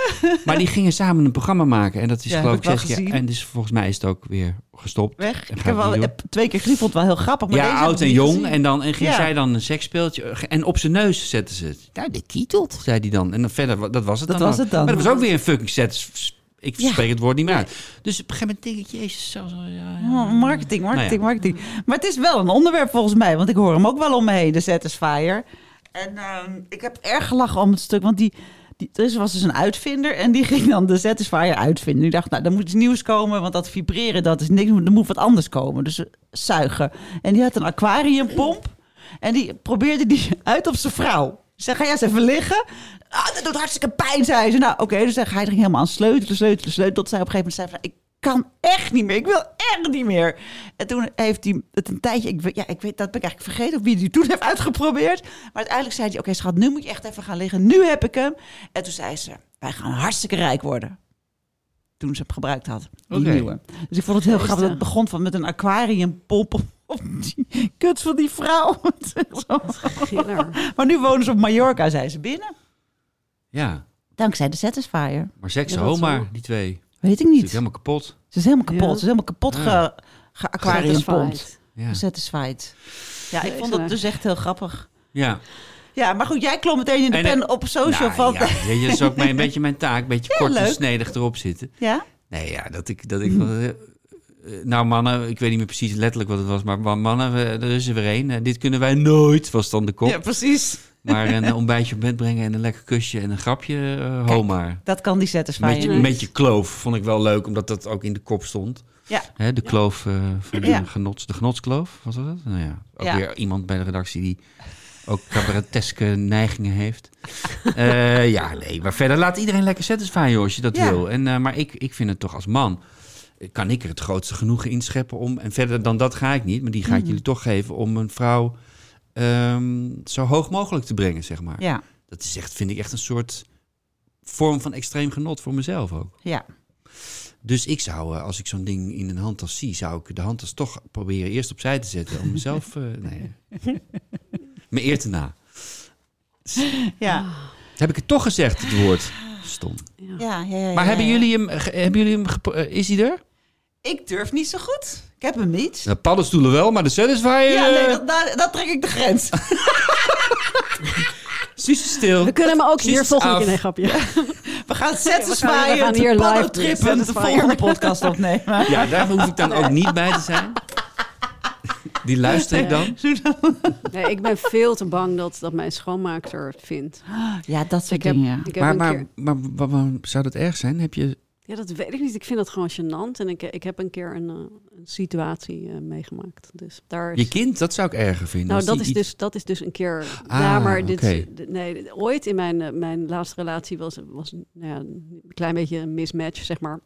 Maar die gingen samen een programma maken. En dat is Ja, geloof ik zes jaar. gezien. En dus volgens mij is het ook weer gestopt. Weg. Ik heb wel twee keer het wel heel grappig. Maar deze Ja, heb oud en jong. gezien. En dan en ging Ja. zij dan een seksspeeltje. En op zijn neus zetten ze het. Nou, de kietelt. Zei die dan. En dan verder, dat was het Dat dan. was het dan. Maar dat was ook weer een fucking set. Ik Ja. spreek het woord niet meer uit. Dus op een gegeven moment denk ik, jezus, zo, zo, ja, ja. Oh, marketing, marketing, Nou marketing. Maar het is wel een onderwerp volgens mij, want ik hoor hem ook wel om me heen, de Satisfyer. En ehm, ik heb erg gelachen om het stuk, want die, die, was dus een uitvinder en die ging dan de Satisfyer uitvinden. Die dacht, nou, er moet iets nieuws komen, want dat vibreren, dat is niks, er moet wat anders komen. Dus eh, zuigen. En die had een aquariumpomp en die probeerde die uit op zijn vrouw. Ik zei, ga jij eens even liggen? Ah, dat doet hartstikke pijn, zei ze. Nou, oké, dus hij ging helemaal aan sleutelen, sleutelen, sleutelen. Tot zij op een gegeven moment zei van, ik kan echt niet meer. Ik wil echt niet meer. En toen heeft hij het een tijdje, ik, weet- ja, ik weet, dat ben ik eigenlijk vergeten of wie die toen heeft uitgeprobeerd. Maar uiteindelijk zei hij, oké schat, nu moet je echt even gaan liggen. Nu heb ik hem. En toen zei ze, wij gaan hartstikke rijk worden. Toen ze hem gebruikt had, die Oké. nieuwe. Dus ik vond het heel grappig. Geestig. Het begon van met een aquariumpomp op die kut van die vrouw. Het maar nu wonen ze op Mallorca, zijn ze binnen. Ja, Dankzij de Satisfyer. maar seks Ja, dat homa, wel. die twee. Weet ik niet. helemaal kapot. Ze is helemaal kapot. Ja. Ze is helemaal kapot Ja. ge, ge. Ja. Satisfied. Ja, ik vond dat dus echt heel grappig. ja. Ja, maar goed, jij klom meteen in de En, pen eh, op social Nou, van... ja, je, dat is ook mijn, een beetje mijn taak. Een beetje Ja, kort en snedig erop zitten. Ja? Nee, ja, dat ik... Dat ik eh, eh, nou, mannen, ik weet niet meer precies letterlijk wat het was, maar mannen, we- er is er weer één. Eh, dit kunnen wij nooit, was dan de kop. ja, precies. Maar een eh, ontbijtje op bed brengen en een lekker kusje en een grapje, eh ho maar. Dat kan die Satisfyer Met je, met je kloof vond ik wel leuk, omdat dat ook in de kop stond. Ja. Hè, de kloof eh, van de, Ja. genots, de genotskloof, was dat het? Nou ja, ook weer iemand bij de redactie die ook cabareteske neigingen heeft. Eh, ja, nee, maar verder laat iedereen lekker satisfyen, joh, als je dat Ja. wil. En, eh, maar ik, ik vind het toch als man, eh, kan ik er het grootste genoegen inscheppen om... En verder dan dat ga ik niet, maar die ga ik jullie toch geven... om een vrouw ehm, zo hoog mogelijk te brengen, zeg maar. Ja, Dat is echt, vind ik echt een soort vorm van extreem genot voor mezelf ook. ja. Dus ik zou, eh, als ik zo'n ding in een handtas zie, zou ik de handtas toch proberen eerst opzij te zetten. Om mezelf, eh, nee, mijn eer te na. Ja, Heb ik het toch gezegd, het woord? Stom. ja, ja. ja, ja, Maar hebben ja. jullie hem, ge- hebben jullie hem is hij er? Ik durf niet zo goed. Ik heb hem niet. De paddenstoelen wel, maar de Satisfyer... Ja, nee, eh, dat, daar, daar trek ik de grens. Suus is stil. We kunnen hem ook Suus hier volgende af. keer... Nee, grapje. We gaan we gaan Satisfyer, hier de live trippen, de volgende podcast opnemen. Ja, daar hoef ik dan ook niet bij te zijn. Die luister ik dan. Nee, ik ben veel te bang dat, dat mijn schoonmaakster het vindt. Ja, dat soort Ik heb, dingen. ik heb Maar, maar, keer... maar, zou dat erg zijn? Heb je... Ja, dat weet ik niet. Ik vind dat gewoon gênant. En ik, ik heb een keer een, eh, een situatie eh, meegemaakt. Dus daar is... Je kind, dat zou ik erger vinden. Nou, dat is, iets- dus, dat is dus een keer. Ah, ja, maar dit, nee, ooit in mijn, eh, mijn laatste relatie was, was nou ja, een klein beetje een mismatch, zeg maar.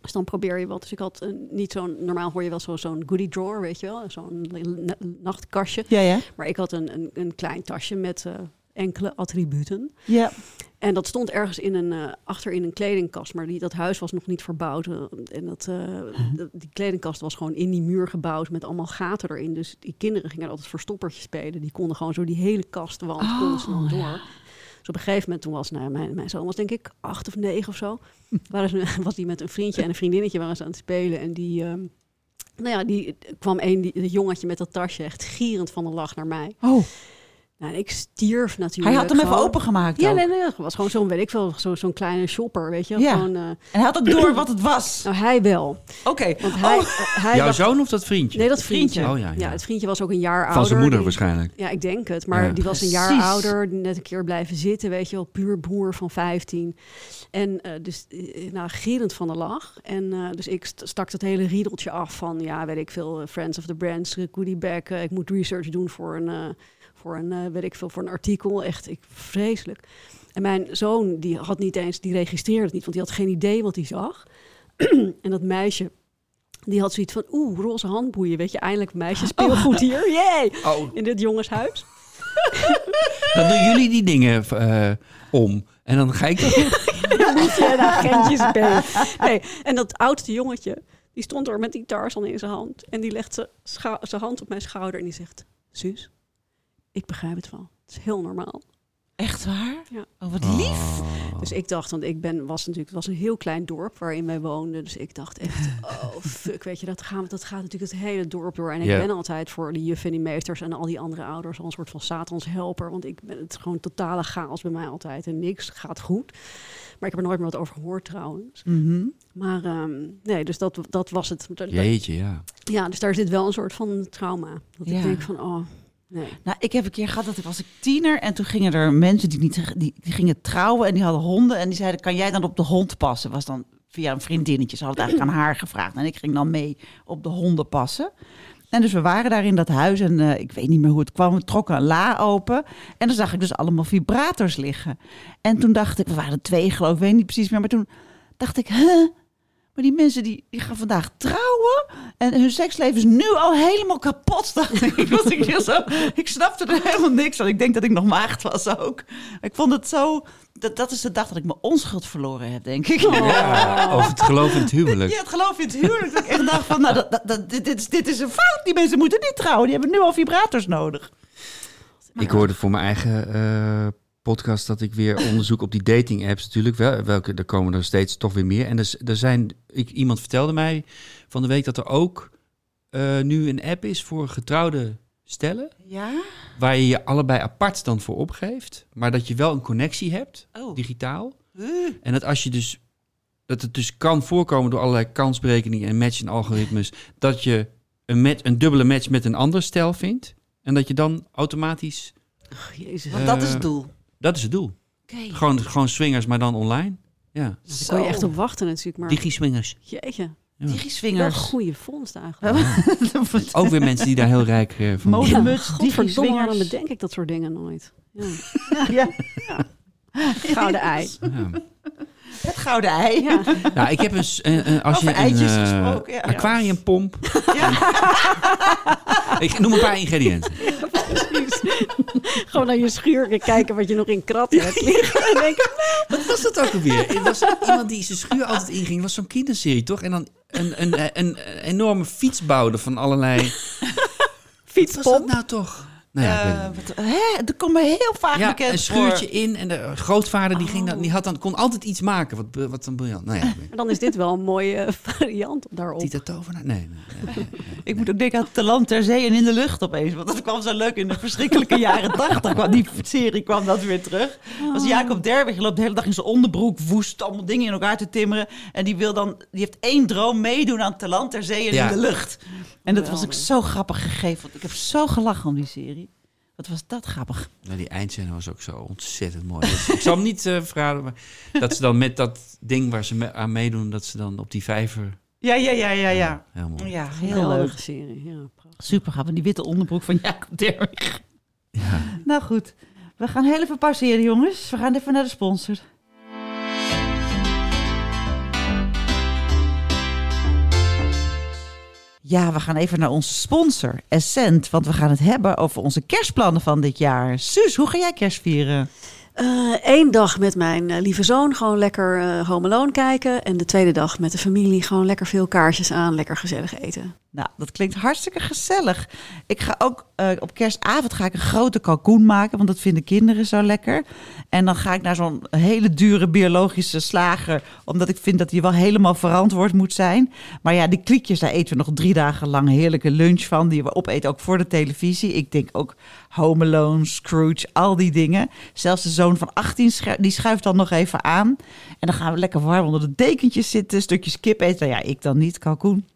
Dus dan probeer je wat. Dus ik had een, niet zo'n. Normaal hoor je wel zo, zo'n goodie drawer, weet je wel, zo'n na- nachtkastje. Ja, ja. Maar ik had een, een, een klein tasje met eh, enkele attributen. Ja. En dat stond ergens in een, eh, achter in een kledingkast. Maar die, dat huis was nog niet verbouwd. eh, En dat, eh, dat- die kledingkast was gewoon in die muur gebouwd met allemaal gaten erin. Dus die kinderen gingen altijd verstoppertje spelen. Die konden gewoon zo die hele kastwand konden ze dan door. Dus op een gegeven moment, toen was nou, mijn, mijn zoon was denk ik acht of negen of zo. Waren ze, was hij met een vriendje en een vriendinnetje waren ze aan het spelen. En die, ehm, nou ja, die kwam een, die, dat jongetje met dat tasje echt gierend van de lach naar mij. Oh, Nou, ik stierf natuurlijk. hij had hem even gewoon. opengemaakt Ja, nee, nee, het was gewoon zo'n, weet ik veel, zo, zo'n kleine shopper, weet je. Ja. Gewoon, eh, En hij had ook door wat het was. nou, hij wel. Oké. Want hij, Oh. hij Jouw dacht- zoon of dat vriendje? Nee, dat vriendje. Oh, ja, ja. het vriendje was ook een jaar Van ouder. zijn moeder Die- waarschijnlijk. Ja, ik denk het. Maar Ja. die was een jaar Precies. ouder, net een keer blijven zitten, weet je wel, puur broer van 15. En eh, dus, nou, gierend van de lach. En eh, dus ik st- stak dat hele riedeltje af van, ja, weet ik veel, Friends of the Brands, goodie bag. eh, ik moet research doen voor een, eh, voor een, eh, weet ik veel, voor een artikel. Echt, ik, vreselijk. En mijn zoon, die had niet eens, die registreerde het niet, want die had geen idee wat hij zag. en dat meisje, die had zoiets van, oeh, roze handboeien, weet je, eindelijk meisje speelgoed hier, yay! Oh, In dit jongenshuis. dan doen jullie die dingen eh, om. En dan ga ik de agentjes B. Nee, en dat oudste jongetje, die stond er met die Tarzan in zijn hand. En die legt zijn hand op mijn schouder en die zegt... Suus, ik begrijp het wel. Het is heel normaal. Echt waar? Ja. Oh, wat lief. Dus ik dacht, want ik ben, was natuurlijk, het was een heel klein dorp waarin wij woonden. Dus ik dacht echt, oh fuck, weet je, dat, gaan, dat gaat natuurlijk het hele dorp door. En ik ben altijd voor de juffen en die meesters en al die andere ouders al een soort van satans helper. Want ik ben het gewoon totale chaos bij mij altijd en niks gaat goed. Maar ik heb er nooit meer wat over gehoord trouwens. Mhm. Maar ehm, nee, dus dat, dat was het. Jeetje, ja. Ja, dus daar zit wel een soort van trauma. Dat Ja. ik denk van, oh, Nou, ik heb een keer gehad dat was ik tiener en toen gingen er mensen die niet die, die gingen trouwen en die hadden honden en die zeiden kan jij dan op de hond passen? Was dan via een vriendinnetje. Ze hadden het eigenlijk aan haar gevraagd en ik ging dan mee op de honden passen. En dus we waren daar in dat huis en eh, ik weet niet meer hoe het kwam. We trokken een la open en dan zag ik dus allemaal vibrators liggen. En toen dacht ik, we waren twee geloof ik, weet niet precies meer. Maar toen dacht ik, huh? Maar die mensen die, die gaan vandaag trouwen en hun seksleven is nu al helemaal kapot. Dacht ik. Ik, zo, ik snapte er helemaal niks van. Ik denk dat ik nog maagd was ook. Ik vond het zo, dat, dat is de dag dat ik mijn onschuld verloren heb, denk ik. ja. Het geloof in het huwelijk. Ja, het geloof in het huwelijk. Dat ik echt dacht van, nou, dat, dat, dat- dit, dit, is, dit is een fout. Die mensen moeten niet trouwen. Die hebben nu al vibrators nodig. Ik hoorde voor mijn eigen eh, podcast dat ik weer onderzoek op die dating apps natuurlijk. Wel, welke, er komen er steeds toch weer meer. En er, er zijn, ik, iemand vertelde mij van de week dat er ook eh, nu een app is voor getrouwde stellen. Ja? Waar je je allebei apart dan voor opgeeft. Maar dat je wel een connectie hebt, Oh. digitaal. En dat als je dus. Dat het dus kan voorkomen door allerlei kansberekeningen en match en algoritmes. Dat je een, match, een dubbele match met een ander stel vindt. En dat je dan automatisch. Jezus. Want dat is Eh, het doel. Dat is het doel. Oké. Gewoon, gewoon swingers, maar dan online. Ja. Daar kan je echt op wachten natuurlijk. Maar Digi-swingers. jeetje. Digiswingers. goede vondst eigenlijk. Ook weer mensen die daar heel rijk eh, van worden. Modemuts, Godverdomme, waarom digiswingers. bedenk ik dat soort dingen nooit? Ja. Ja, Gouden ei. Ja. het gouden ei. Ja. Nou, ik heb een, een- een- als Over je een eitjes eh, gesproken, ja. aquariumpomp. ik noem een paar ingrediënten. Gewoon naar je schuur kijken wat je nog in kratten hebt liggen. En denken, Wat was dat ook alweer? Het was iemand die zijn schuur altijd inging. Het was zo'n kinderserie, toch? En dan een, een, een, een enorme fiets bouwde van allerlei... Wat was dat fietspomp. nou toch? Nou ja, Eh, het wat, hè, dat komt me heel vaak ja, bekend een schuurtje voor. in en de grootvader die, ging dan, die had dan, kon altijd iets maken. Wat, wat dan briljant. Nou ja, dan is dit wel een mooie eh, variant daarop. Tita Tovenaar? Nee, nee, nee, nee. Ik moet ook denken aan Te land ter zee en in de lucht opeens. Want dat kwam zo leuk in de verschrikkelijke jaren tachtig. kwam Die serie kwam dat weer terug. Was Jacob Derwig loopt de hele dag in zijn onderbroek woest allemaal dingen in elkaar te timmeren. En die wil dan, die heeft één droom meedoen aan Te land ter zee en Ja. in de lucht. En dat was ook zo grappig gegeven. Want ik heb zo gelachen om die serie. Wat was dat grappig. Nou, die eindscène was ook zo ontzettend mooi. Dus ik zal hem niet eh verraden, maar dat ze dan met dat ding waar ze me- aan meedoen, dat ze dan op die vijver... Ja, ja, ja, ja, ja. Heel mooi. Ja, heel leuk. Serie. Ja, prachtig. Super grappig. Die witte onderbroek van Jacob Derwig. Ja. Nou goed, we gaan heel even pauzeren, jongens. We gaan even naar de sponsor. Ja, we gaan even naar onze sponsor, Essent. Want we gaan het hebben over onze kerstplannen van dit jaar. Suus, hoe ga jij kerst vieren? Eén Eh, dag met mijn eh, lieve zoon gewoon lekker eh Home Alone kijken. En de tweede dag met de familie gewoon lekker veel kaarsjes aan, lekker gezellig eten. Nou, dat klinkt hartstikke gezellig. Ik ga ook op kerstavond ga ik een grote kalkoen maken, want dat vinden kinderen zo lekker. En dan ga ik naar zo'n hele dure biologische slager, omdat ik vind dat die wel helemaal verantwoord moet zijn. Maar ja, die kliekjes, daar eten we nog drie dagen lang heerlijke lunch van, die we opeten ook voor de televisie. Ik denk ook Home Alone, Scrooge, al die dingen. Zelfs de zoon van 18, schu- die schuift dan nog even aan. En dan gaan we lekker warm onder de dekentjes zitten, stukjes kip eten. Nou ja, ik dan niet, kalkoen.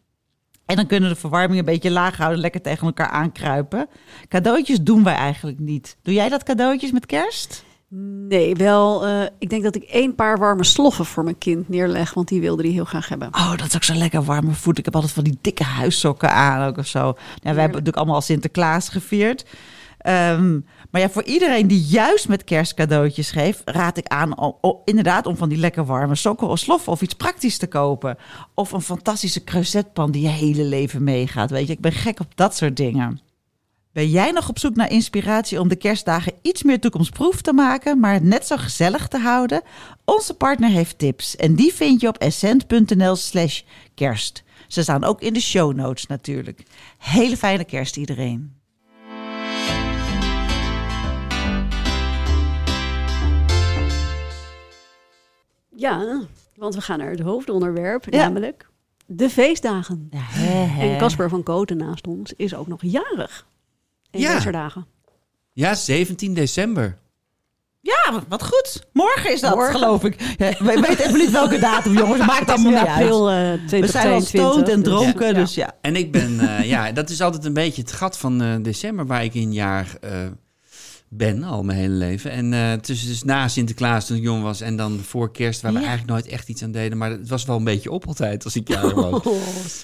En dan kunnen we de verwarming een beetje laag houden, lekker tegen elkaar aankruipen. Cadeautjes doen wij eigenlijk niet. Doe jij dat cadeautjes met kerst? Nee, wel. eh, ik denk dat ik één paar warme sloffen voor mijn kind neerleg, want die wilde die heel graag hebben. Oh, dat is ook zo lekker warme voet. Ik heb altijd van die dikke huissokken aan ook of zo. Ja, wij hebben natuurlijk allemaal al Sinterklaas gevierd. Ehm, maar ja, voor iedereen die juist met kerstcadeautjes geeft, raad ik aan om, inderdaad om van die lekker warme sokken of sloffen of iets praktisch te kopen. Of een fantastische creusetpan die je hele leven meegaat. Weet je, ik ben gek op dat soort dingen. Ben jij nog op zoek naar inspiratie om de kerstdagen iets meer toekomstproef te maken, maar het net zo gezellig te houden? Onze partner heeft tips en die vind je op essent.nl/slash kerst. Ze staan ook in de show notes natuurlijk. Hele fijne kerst iedereen. Ja, want we gaan naar het hoofdonderwerp, Ja. namelijk de feestdagen. Ja. En Casper van Koten naast ons is ook nog jarig. In Ja. deze dagen. ja, 17 december. Ja, wat- goed. Morgen is dat, Morgen. geloof ik. Ja, we weten even niet welke datum, jongens. Maakt allemaal niet uit. april eh We zijn al 2022. stoned en dus- dronken, Ja. dus ja. En ik ben, eh, ja, dat is altijd een beetje het gat van eh, december waar ik in jaar eh, ben, al mijn hele leven. En eh tussen dus na Sinterklaas toen ik jong was en dan voor kerst, waar we eigenlijk nooit echt iets aan deden. Maar het was wel een beetje op altijd als ik jarig was.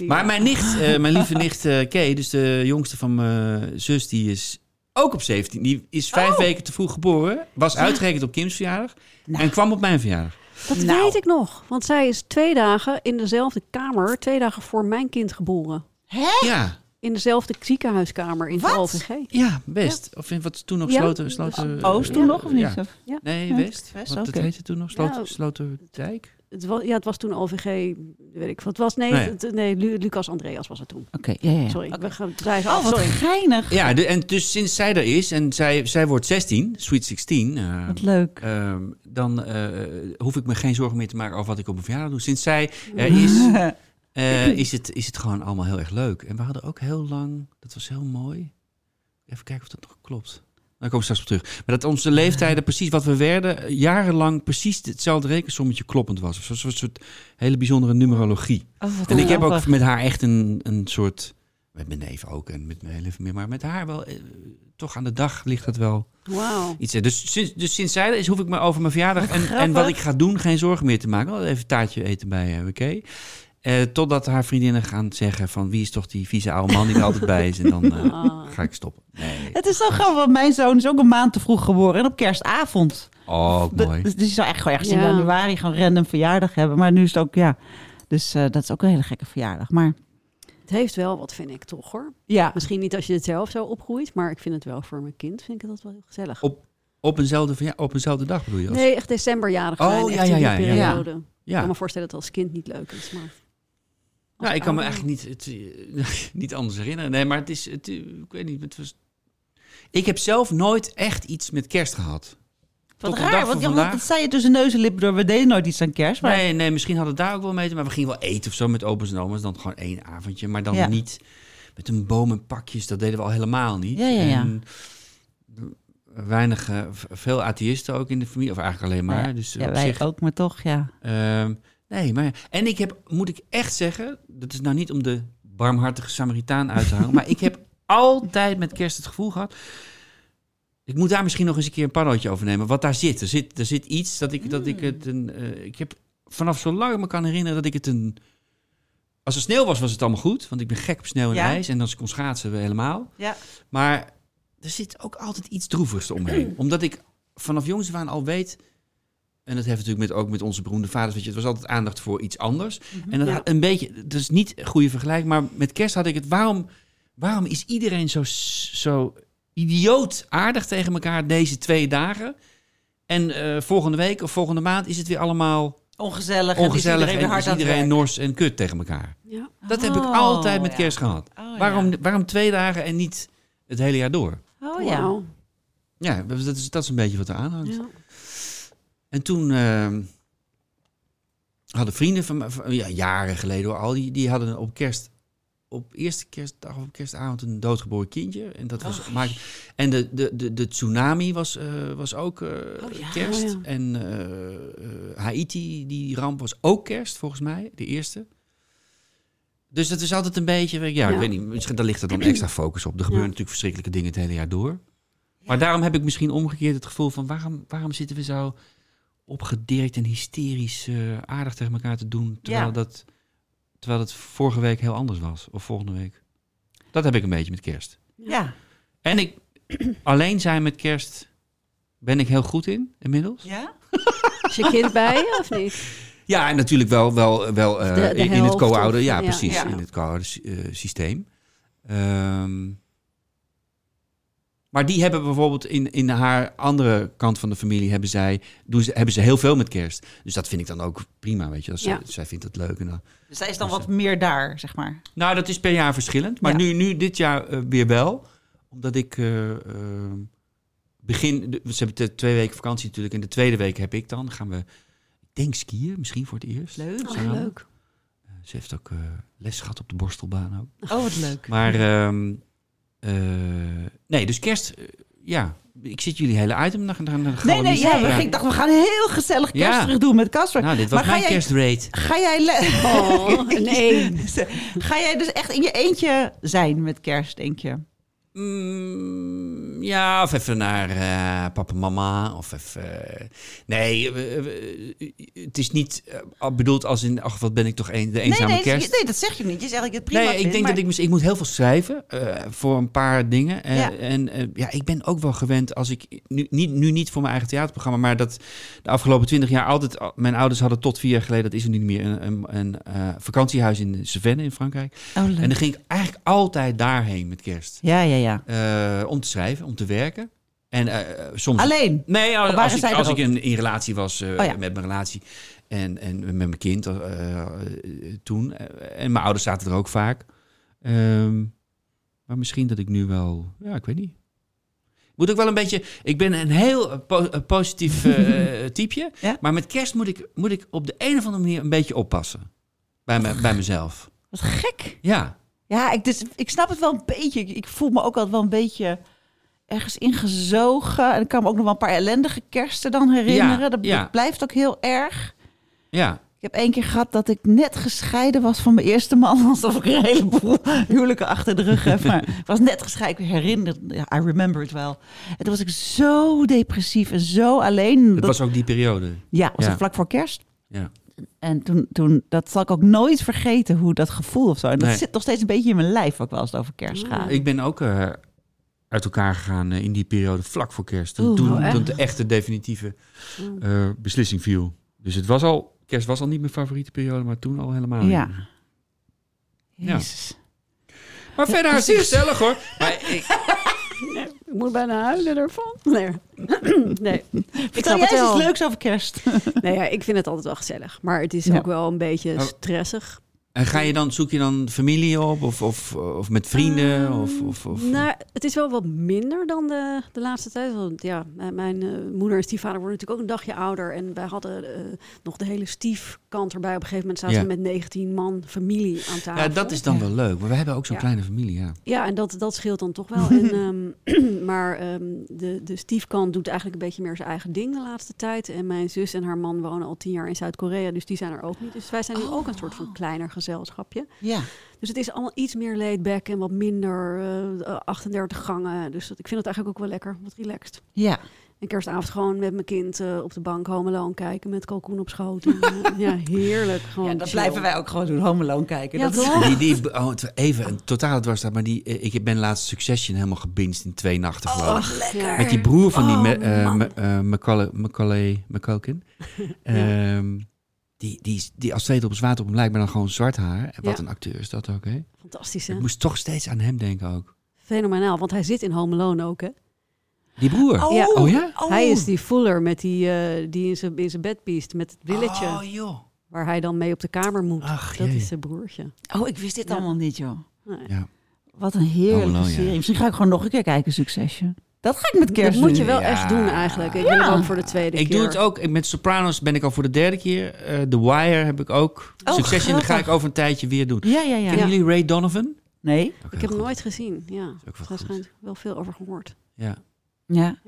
Oh. Maar mijn nicht, eh, mijn lieve nicht eh Kay, dus de jongste van mijn zus, die is ook op 17. Die is vijf weken te vroeg geboren, was uitgerekend op Kim's verjaardag en kwam op mijn verjaardag. Dat Nou. weet ik nog. Want zij is twee dagen in dezelfde kamer, twee dagen voor mijn kind geboren. Hè? Ja, In dezelfde ziekenhuiskamer in Wat? de OVG. ja, best. Of in wat toen nog Ja, sloten... dus sloten Oost toen eh, nog, of niet? ja. Nee, Ja, West. West, Want oké. dat heette toen nog Sloter, Ja. Sloterdijk. Het was, ja, het was toen OVG, weet ik wat het was. Nee, Nee. het- nee Lu- Lucas Andreas was het toen. Oké, ja, ja. ja. Sorry, we gaan wij Oh, wat sorry. geinig. Ja, de, en dus sinds zij er is en zij, zij wordt 16, Sweet 16, eh, Wat leuk. ehm, dan eh, hoef ik me geen zorgen meer te maken over wat ik op mijn verjaardag doe. Sinds zij er is, eh, is, het, is het gewoon allemaal heel erg leuk. En we hadden ook heel lang, dat was heel mooi. Even kijken of dat nog klopt. Daar kom ik straks op terug. Maar dat onze leeftijden, precies wat we werden, jarenlang precies hetzelfde rekensommetje kloppend was. Zoals een soort hele bijzondere numerologie. Oh, En ik heb ook met haar echt een, een soort. Met mijn neef ook en met mijn hele familie. Maar met haar wel. eh, toch aan de dag ligt dat wel Wauw. iets. eh, Dus sinds, dus sinds zij is, hoef ik me over mijn verjaardag en, en wat ik ga doen geen zorgen meer te maken. Wel even taartje eten bij WK. Eh, totdat haar vriendinnen gaan zeggen van wie is toch die vieze oude man die er altijd bij is. En dan eh, Ah. ga ik stoppen. Nee. Het is zo grappig, want mijn zoon is ook een maand te vroeg geboren. En op kerstavond. Oh, De- mooi. dus die zou echt gewoon ergens in Ja. januari gewoon random verjaardag hebben. Maar nu is het ook, ja. Dus eh, dat is ook een hele gekke verjaardag. Maar Het heeft wel wat, vind ik toch hoor. ja, Misschien niet als je het zelf zo opgroeit, maar ik vind het wel voor mijn kind vind ik dat wel heel gezellig. Op, op, eenzelfde, verja- op eenzelfde dag bedoel je? Als... Nee, echt decemberjarig Oh, zijn. ja, echt ja, ja, ja. Ik Ja. kan me voorstellen dat het als kind niet leuk is, maar... Nou, ik kan me eigenlijk niet, het, niet anders herinneren. Nee, maar het is, het, ik weet niet, het was... Ik heb zelf nooit echt iets met kerst gehad. wat Tot raar. Want, vandaag. dat zei je tussen neus en lippen door. We deden nooit iets aan kerst. Maar Nee, nee, misschien had het daar ook wel mee te maken. Maar we gingen wel eten of zo met opa's en oma's. Dan gewoon één avondje. Maar dan Ja. niet met een boom en pakjes. Dat deden we al helemaal niet. Ja, ja, ja. En weinig, eh, veel atheïsten ook in de familie. Of eigenlijk alleen maar. Ja, Dus ja, wij zich, ook, maar toch, ja. Ehm, nee, maar... En ik heb, moet ik echt zeggen... Dat is nou niet om de barmhartige Samaritaan uit te hangen. maar ik heb altijd met kerst het gevoel gehad... Ik moet daar misschien nog eens een keer een parrootje over nemen. Wat daar zit. Er zit, er zit iets dat ik, dat ik het een... eh, ik heb vanaf zolang ik me kan herinneren dat ik het een... Als er sneeuw was, was het allemaal goed. Want ik ben gek op sneeuw en Ja. ijs. En als ik kon schaatsen, we helemaal. Ja. Maar er zit ook altijd iets droevigs omheen. Omdat ik vanaf jongs af aan al weet... En dat heeft natuurlijk met, ook met onze beroemde vaders. Weet je, het was altijd aandacht voor iets anders. En dat Ja. had een beetje, dat is niet een goede vergelijking, maar met kerst had ik het. Waarom, waarom is iedereen zo, zo idioot aardig tegen elkaar deze twee dagen? En eh, volgende week of volgende maand is het weer allemaal Ongezellig. ongezellig en en is iedereen, is het iedereen nors en kut tegen elkaar. Ja. Dat heb ik Oh, altijd met ja. kerst gehad. Oh, ja. Waarom, waarom twee dagen en niet het hele jaar door? Oh ja. Ja, dat is, dat is een beetje wat er aan hangt. En toen ehm, hadden vrienden van van- ja, jaren geleden hoor, al die, die hadden op kerst, op eerste kerstdag of op kerstavond een doodgeboren kindje. En dat was Oh. En de, de, de, de tsunami was, eh, was ook eh, ja. kerst. Oh, ja. En eh, Haiti, die ramp was ook kerst volgens mij, de eerste. Dus dat is altijd een beetje, ja, ik weet niet, misschien daar ligt er dan extra focus op. Er gebeuren natuurlijk verschrikkelijke dingen het hele jaar door. Maar daarom heb ik misschien omgekeerd het gevoel van waarom, waarom zitten we zo opgedirkt en hysterisch eh, aardig tegen elkaar te doen, terwijl, Ja. dat, terwijl het vorige week heel anders was, of volgende week. Dat heb ik een beetje met kerst. Ja. En ik, alleen zijn met kerst ben ik heel goed in, inmiddels. Ja? Is je kind bij je of niet? Ja, en natuurlijk wel, wel, wel eh, De- de in, in het of- Ja, ja. precies. Ja. In het eh, systeem. Ehm, maar die hebben bijvoorbeeld in, in haar andere kant van de familie hebben zij, doen ze, hebben ze heel veel met kerst. Dus dat vind ik dan ook prima, weet je. Als Ja. zij, zij vindt het leuk. En dan, Dus zij is dan wat meer daar, zeg maar. nou, dat is per jaar verschillend. Maar Ja. nu, nu dit jaar eh, weer wel. Omdat ik eh, eh, begin... Ze hebben twee weken vakantie natuurlijk. En de tweede week heb ik dan. gaan we, ik denk skiën, misschien voor het eerst. Leuk. Oh, leuk. Ze heeft ook eh, les gehad op de borstelbaan ook. Oh, wat leuk. Maar ehm, eh, nee, dus kerst... eh, ja, ik zit jullie hele item naar, naar, naar Nee, nee, ja, ik dacht, we gaan heel gezellig kerst Ja. terug doen met Casper. Nou, dit was Maar ga mijn jij- kerstrate. Ga jij, Oh, nee. ga jij dus echt in je eentje zijn met kerst, denk je? Mm, ja, of even naar eh, papa, mama. Of even. eh, nee, eh, het is niet bedoeld als in. Ach, wat ben ik toch een, de eenzame nee, nee, kerst. nee, dat zeg je niet. Je zegt ik het prima Nee, ik vind, denk maar- dat ik, ik moet heel veel schrijven voor een paar dingen. Ja. En ja, ik ben ook wel gewend als ik, nu niet, nu niet voor mijn eigen theaterprogramma, maar dat de afgelopen twintig jaar altijd, al- mijn ouders hadden tot vier jaar geleden, dat is er niet meer, een, een, een eh, vakantiehuis in Cevennes in Frankrijk. Oh. En dan ging ik eigenlijk altijd daarheen met kerst. Ja, ja, ja. Eh, om te schrijven, om te werken. En eh, soms... Alleen? Nee, als, ik, als ik in, in relatie was eh, Oh ja. met mijn relatie en, en met mijn kind eh, eh, toen. Eh, en mijn ouders zaten er ook vaak. Ehm, maar misschien dat ik nu wel... Ja, ik weet niet. Ik moet ook wel een beetje... Ik ben een heel eh, po- eh, positief eh, typeje. Ja? Maar met kerst moet ik, moet ik op de een of andere manier een beetje oppassen. Bij, me, bij mezelf. Wat gek. Ja. Ja, ik, dus, ik snap het wel een beetje. Ik, voel me ook altijd wel een beetje ergens ingezogen. En ik kan me ook nog wel een paar ellendige kersten dan herinneren. Ja, dat, ja. blijft ook heel erg. Ja. Ik heb één keer gehad dat ik net gescheiden was van mijn eerste man. Alsof ik een heleboel huwelijken achter de rug heb. Maar ik was net gescheiden. Ik herinner ja, I remember het wel. En toen was ik zo depressief en zo alleen. Het Dat- was ook die periode. ja, was ja. het vlak voor kerst. Ja. En toen, toen, dat zal ik ook nooit vergeten, hoe dat gevoel of zo. En dat Nee. zit nog steeds een beetje in mijn lijf, ook wel als het over kerst gaat. Ik ben ook eh, uit elkaar gegaan eh, in die periode vlak voor kerst. Toen, Oeh, toen, oh, echt? toen de echte definitieve eh, beslissing viel. Dus het was al, kerst was al niet mijn favoriete periode, maar toen al helemaal Ja. niet. Ja. Jezus. Maar verder hartstikke gezellig hoor. Maar ik, Ik moet bijna huilen ervan. Nee. nee. Ik snap jij het eens wel. iets leuks over kerst? Nee, ja, ik vind het altijd wel gezellig. Maar het is Ja. ook wel een beetje stressig. En ga je dan, zoek je dan familie op of, of, of met vrienden? Ehm, of, of, of, Nou, het is wel wat minder dan de, de laatste tijd. Want ja, mijn, mijn eh, moeder en stiefvader worden natuurlijk ook een dagje ouder. En wij hadden eh, nog de hele stiefkant erbij. Op een gegeven moment zaten Ja. we met 19 man familie aan tafel. ja, dat is dan wel leuk. Maar we hebben ook zo'n Ja. kleine familie, ja. Ja, en dat, dat scheelt dan toch wel. en, ehm, maar ehm, de, de stiefkant doet eigenlijk een beetje meer zijn eigen ding de laatste tijd. En mijn zus en haar man wonen al tien jaar in Zuid-Korea. Dus die zijn er ook niet. Dus wij zijn nu ook een soort van kleiner gezelschapje. Ja. Dus het is allemaal iets meer laid back en wat minder eh, 38 gangen. Dus dat, ik vind het eigenlijk ook wel lekker, wat relaxed. Ja. En kerstavond gewoon met mijn kind eh, op de bank Home Alone kijken met kalkoen op schoot. En, eh, ja, heerlijk. Gewoon ja, dat chill. blijven wij ook gewoon doen. Home Alone kijken. Ja, dat is- toch? Die, die, oh, even een totale dwarsstraat, maar die, eh, ik ben laatst Succession helemaal gebinged in twee nachten ik. Ja. Met die broer van die Oh, me- eh, eh, Macaulay, Macaulay, McCulkin. Die, die, die als tweede op het water op hem lijkt, maar dan gewoon zwart haar. En wat Ja. een acteur is dat ook, hè? Fantastisch, hè? Ik moest toch steeds aan hem denken ook. Fenomenaal, want hij zit in Home Alone ook, hè? Die broer. Oh, Ja. Oh ja? Hij is die Fuller met die, eh, die in zijn in zijn bed piest met het brilletje. Oh joh. Waar hij dan mee op de kamer moet. Ach, dat jee. is zijn broertje. Oh, ik wist dit Ja. allemaal niet, joh. Nee. Ja. Wat een heerlijke Alone, serie. Misschien ga ik gewoon nog een keer kijken, Succession. Dat ga ik met kerst Dat moet je wel Ja. echt doen eigenlijk. Ik Ja. hem ook voor de tweede Ik keer. doe het ook. Ik- Met Sopranos ben ik al voor de derde keer. Eh, The Wire heb ik ook. Oh, Succession ga ik over een tijdje weer doen. Ja, ja, ja. Kennen jullie Ray Donovan? Nee? Ik heb hem nooit gezien. Ja, ook wel veel over gehoord. Ja. Ja.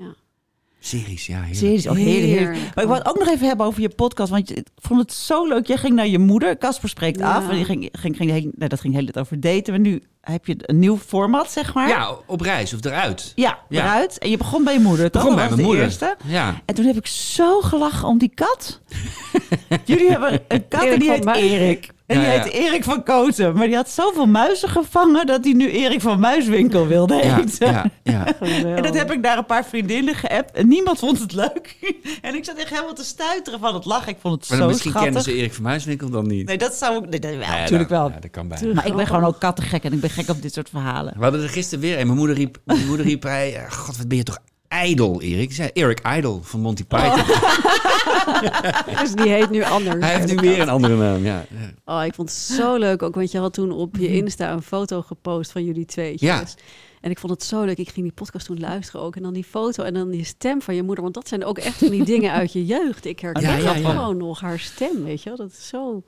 Series, ja. heerlijk. Series, oh heerlijk, heerlijk. Heerlijk. Maar ik wil het ook nog even hebben over je podcast, want ik vond het zo leuk. Jij ging naar je moeder, Casper spreekt Ja. af. En die ging, ging, ging, nou, dat ging hele tijd over daten. Maar nu heb je een nieuw format, zeg maar. Ja, op reis of eruit. Ja, Ja. eruit. En je begon bij je moeder, toch? Begon Dat bij was mijn de moeder. Eerste. Ja. En toen heb ik zo gelachen om die kat. Jullie hebben een kat en die heet. Erik. En die heet Erik van Koten. Maar die had zoveel muizen gevangen dat hij nu Erik van Muiswinkel wilde heten. ja, ja. En dat heb ik naar een paar vriendinnen geappt. En niemand vond het leuk. En ik zat echt helemaal te stuiteren van het lachen. Ik vond het Maar zo misschien schattig. kennen ze Erik van Muiswinkel dan niet. Nee, dat zou ik... Nee, wel, natuurlijk wel. Ja, dat kan bij. Maar ik ben gewoon ook kattengek en ik ben gek op dit soort verhalen. We hadden er gisteren weer een. Mijn moeder riep, mijn moeder riep hij, eh, god, wat ben je toch ijdel, Erik? Ik zei, Erik Idol van Monty Python. Dus die heet nu anders. Hij heeft nu weer een andere naam, ja. Oh, ik vond het zo leuk. Ook want je had toen op je Insta een foto gepost van jullie tweetjes. Ja. En ik vond het zo leuk. Ik ging die podcast toen luisteren ook. En dan die foto en dan die stem van je moeder. Want dat zijn ook echt van die dingen uit je jeugd. Ik herken Ja, ja, dat ja. gewoon nog. Haar stem, weet je wel. Dat is zo...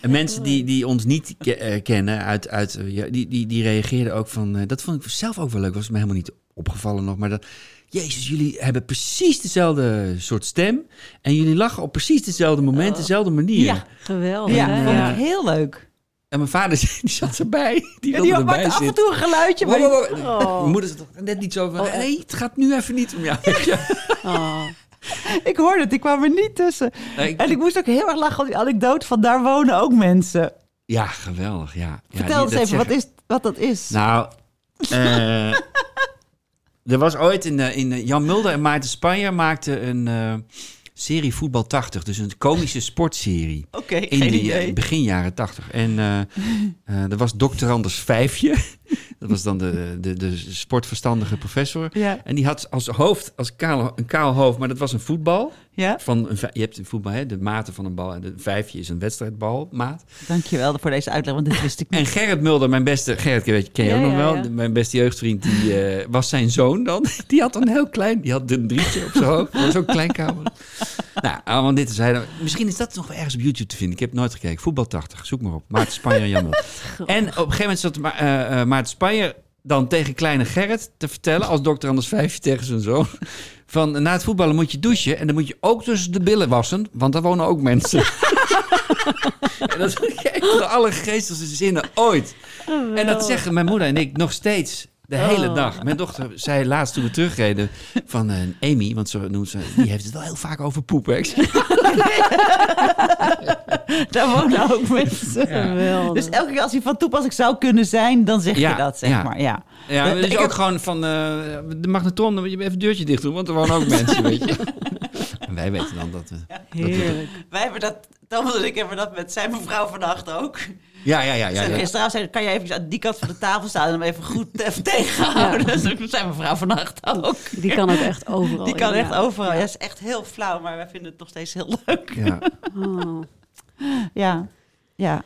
En mensen die, die ons niet ke- eh, kennen, uit, uit, eh, ja, die, die, die reageerden ook van... eh, dat vond ik zelf ook wel leuk, was me helemaal niet opgevallen nog. Maar dat, jezus, jullie hebben precies dezelfde soort stem. En jullie lachen op precies dezelfde moment, dezelfde manier. Ja. Geweldig. Ja, hè? vond Ja. ik heel leuk. En mijn vader die zat erbij. Die En wilde die erbij af en toe een geluidje. Maar Wow, die- wow, wow. Oh. Mijn moeder zat toch net niet zo van... Oh, eh. nee, het gaat nu even niet om jou. Oh. ik hoorde het, ik kwam er niet tussen. Nee, ik- En ik moest ook heel erg lachen om die anekdote van daar wonen ook mensen. Ja, geweldig, ja. ja Vertel eens even, wat, is, wat dat is. Nou, eh, er was ooit in, eh, in eh, Jan Mulder en Maarten Spanjer maakten een eh, serie Voetbal 80. Dus een komische sportserie. Oké, In de idee. begin jaren 80. En eh, er was dokter Anders Vijfje. Dat was dan de, de, de sportverstandige professor. Ja, En die had als hoofd, als kaal, een kaal hoofd, maar dat was een voetbal. ja, Van een, je hebt in voetbal hè, de maten van een bal. En de vijfje is een wedstrijdbal, maat. dankjewel voor deze uitleg, want dit wist ik niet. En Gerrit Mulder, mijn beste... Gerrit ken je, ken je Ja, ook nog wel. Mijn beste jeugdvriend, die eh, was zijn zoon dan. Die had een heel klein... Die had een drietje op zijn hoofd. Dat was ook een klein kamer. Nou, allemaal dit te zijn. Misschien is dat nog wel ergens op YouTube te vinden. Ik heb het nooit gekeken. Voetbal 80, zoek maar op. Maarten Spanje en Jan. En op een gegeven moment zat Ma- eh, Maarten Spanje dan tegen kleine Gerrit te vertellen... als dokter Anders Vijfje tegen zijn zoon... van na het voetballen moet je douchen... en dan moet je ook tussen de billen wassen... want daar wonen ook mensen. en dat is de allergeestigste zinnen ooit. En dat zeggen mijn moeder en ik nog steeds... De hele Oh. dag. Mijn dochter zei laatst toen we terugreden van eh, Amy, want zo noemt ze, die heeft het wel heel vaak over poep. Hè? Daar wonen ook mensen. Geweldig. Dus elke keer als hij van toepassing zou kunnen zijn, dan zeg Ja, je dat, zeg ja. maar. Ja. Ja, maar ik ook heb- gewoon van eh, de magnetron, dan moet je even het deurtje dicht doen, want er wonen ook mensen, weet je. En wij weten dan dat we... Heerlijk. Wij hebben dat, Thomas en ik hebben dat met zijn mevrouw vannacht ook. Ja, ja, ja. ja, Zei ja. Gisteravond zei, kan jij even aan die kant van de tafel staan en hem even goed even tegenhouden. Dus dat zei mevrouw vannacht ook. Die kan ook echt overal. Die kan echt overal. Ja, is echt heel flauw, maar wij vinden het nog steeds heel leuk. ja. Oh. Ja, ja.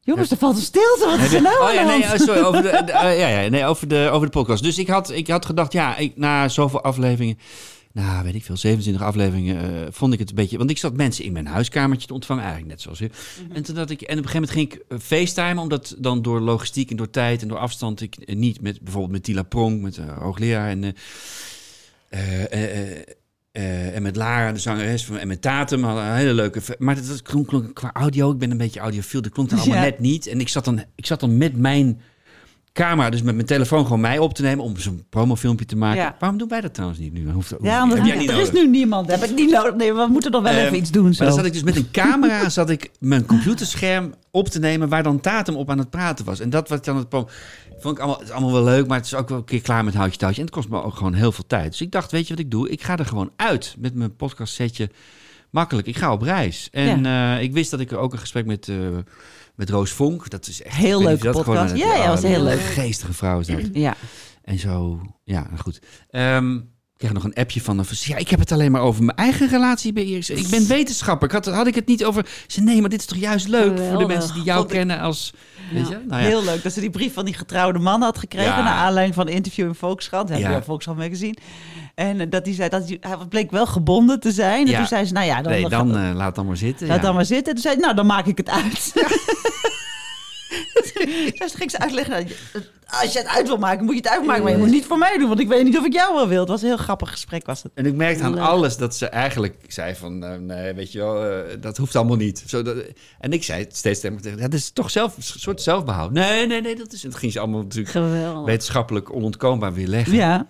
Jongens, er valt een stilte. Wat is er nou oh aan ja, de nee, hand? oh, sorry, over de, de- eh, ja, ja, nee, over de, over de podcast. Dus ik had, ik had gedacht, ja, ik, na zoveel afleveringen, nou weet ik veel, 27 afleveringen, eh, vond ik het een beetje, want ik zat mensen in mijn huiskamertje te ontvangen, eigenlijk net zoals u. En toen dat ik, en op een gegeven moment ging ik eh, facetimen, omdat dan door logistiek en door tijd en door afstand ik eh, niet met bijvoorbeeld met Tila Pronk, met de hoogleraar en en met Lara, de zangeres, van, en met Tatum, hadden een hele leuke... Maar dat, dat klonk, klonk qua audio, ik ben een beetje audiofiel, dat klonk dan allemaal Ja. net niet. En ik zat, dan, ik zat dan met mijn camera, dus met mijn telefoon gewoon mij op te nemen om zo'n promofilmpje te maken. Ja. Waarom doen wij dat trouwens niet nu? Hoeft, Ja, omdat er is nu niemand. Heb ik niet nodig. Nee, we moeten nog wel Ehm, even iets doen. Zo. Maar dan zat ik dus met een camera, zat ik mijn computerscherm op te nemen waar dan Tatum op aan het praten was. En dat wat dan het prom- vond ik allemaal, het is allemaal wel leuk, maar het is ook wel een keer klaar met houtje touwtje. En het kost me ook gewoon heel veel tijd. Dus ik dacht, weet je wat ik doe? Ik ga er gewoon uit met mijn podcast setje. Makkelijk, ik ga op reis. En eh, ik wist dat ik er ook een gesprek met, eh, met Roos Vonk. Dat is echt Heel dat podcast. Ja, ja, was een heel leuk. Geestige vrouw is dat. Ja. En zo, ja, goed. Ehm, ik kreeg nog een appje van een Ja, ik heb het alleen maar over mijn eigen relatie bij Iris. Ik ben wetenschapper. Ik had, had ik het niet over... Ze nee, maar dit is toch juist leuk voor de mensen die jou kennen als... Weet je? Nou ja. Heel leuk dat ze die brief van die getrouwde man had gekregen. Ja. Naar aanleiding van een interview in Volkskrant. Heb Ja. je. Volkskrant magazine. En eh, dat hij zei dat hij, hij bleek wel gebonden te zijn. En Ja. toen zei ze, nou ja, dan, nee, dan laat eh, laat dan maar zitten. dat ja. dan maar zitten. En toen zei hij, nou, dan maak ik het uit. Dus toen ging ze uitleggen, nou, als je het uit wil maken, moet je het uitmaken. Maar je moet niet voor mij doen, want ik weet niet of ik jou wel wil. Het was een heel grappig gesprek, was het. En ik merkte aan alles dat ze eigenlijk zei van... eh, nee, weet je wel, dat hoeft allemaal niet. Zo, dat, en ik zei steeds tegen dat is toch zelf, een soort zelfbehoud. Nee, nee, nee, dat is... Dat ging ze allemaal natuurlijk Geweldig. wetenschappelijk onontkoombaar weer leggen. Ja,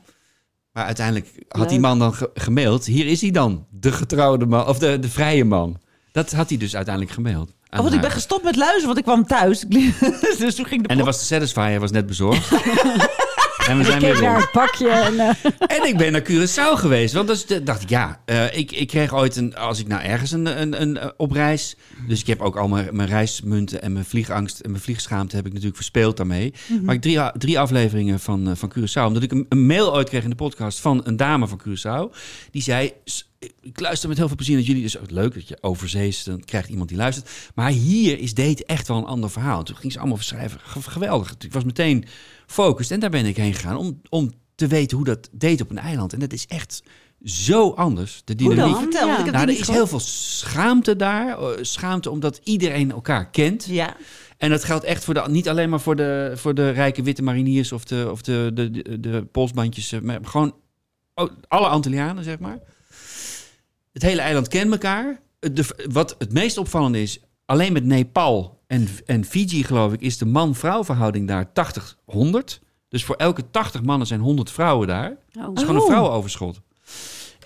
Maar uiteindelijk had Leuk. die man dan ge- gemaild. Hier is hij dan, de getrouwde man, of de, de vrije man. Dat had hij dus uiteindelijk gemaild. oh, want ik ben gestopt met luisteren, want ik kwam thuis. dus toen ging de En er was de Satisfyer was net bezorgd. en we zijn weer naar rond. het pakje en... eh, En ik ben naar Curaçao geweest. Want dus, dacht ik, ja, eh, ik, ik kreeg ooit een, als ik nou ergens een, een, een, eh, op reis. Dus ik heb ook al mijn, mijn reismunten en mijn vliegangst en mijn vliegschaamte heb ik natuurlijk verspeeld daarmee. Maar ik drie, drie afleveringen van, van Curaçao. Omdat ik een, een mail ooit kreeg in de podcast van een dame van Curaçao. Die zei, "S- ik luister met heel veel plezier naar jullie. Dus ook leuk dat je overzees, dan krijgt iemand die luistert. Maar hier is date echt wel een ander verhaal. Toen ging ze allemaal beschrijven. Ge- Geweldig. Ik was meteen focused. En daar ben ik heen gegaan om, om te weten hoe dat deed op een eiland. En dat is echt zo anders. De Hoe dynamiek. dan? Vertel, want ik heb Nou, er is heel veel schaamte daar. Eh, Schaamte omdat iedereen elkaar kent. Ja, En dat geldt echt voor de, niet alleen maar voor de, voor de rijke witte mariniers of de, of de, de, de, de polsbandjes. eh, Maar gewoon alle Antillianen, zeg maar. Het hele eiland kent elkaar. De, wat het meest opvallende is, alleen met Nepal en, en Fiji, geloof ik, is de man-vrouw verhouding daar 80-100. Dus voor elke 80 mannen zijn 100 vrouwen daar. Het Oh, is gewoon een Oh. vrouwenoverschot.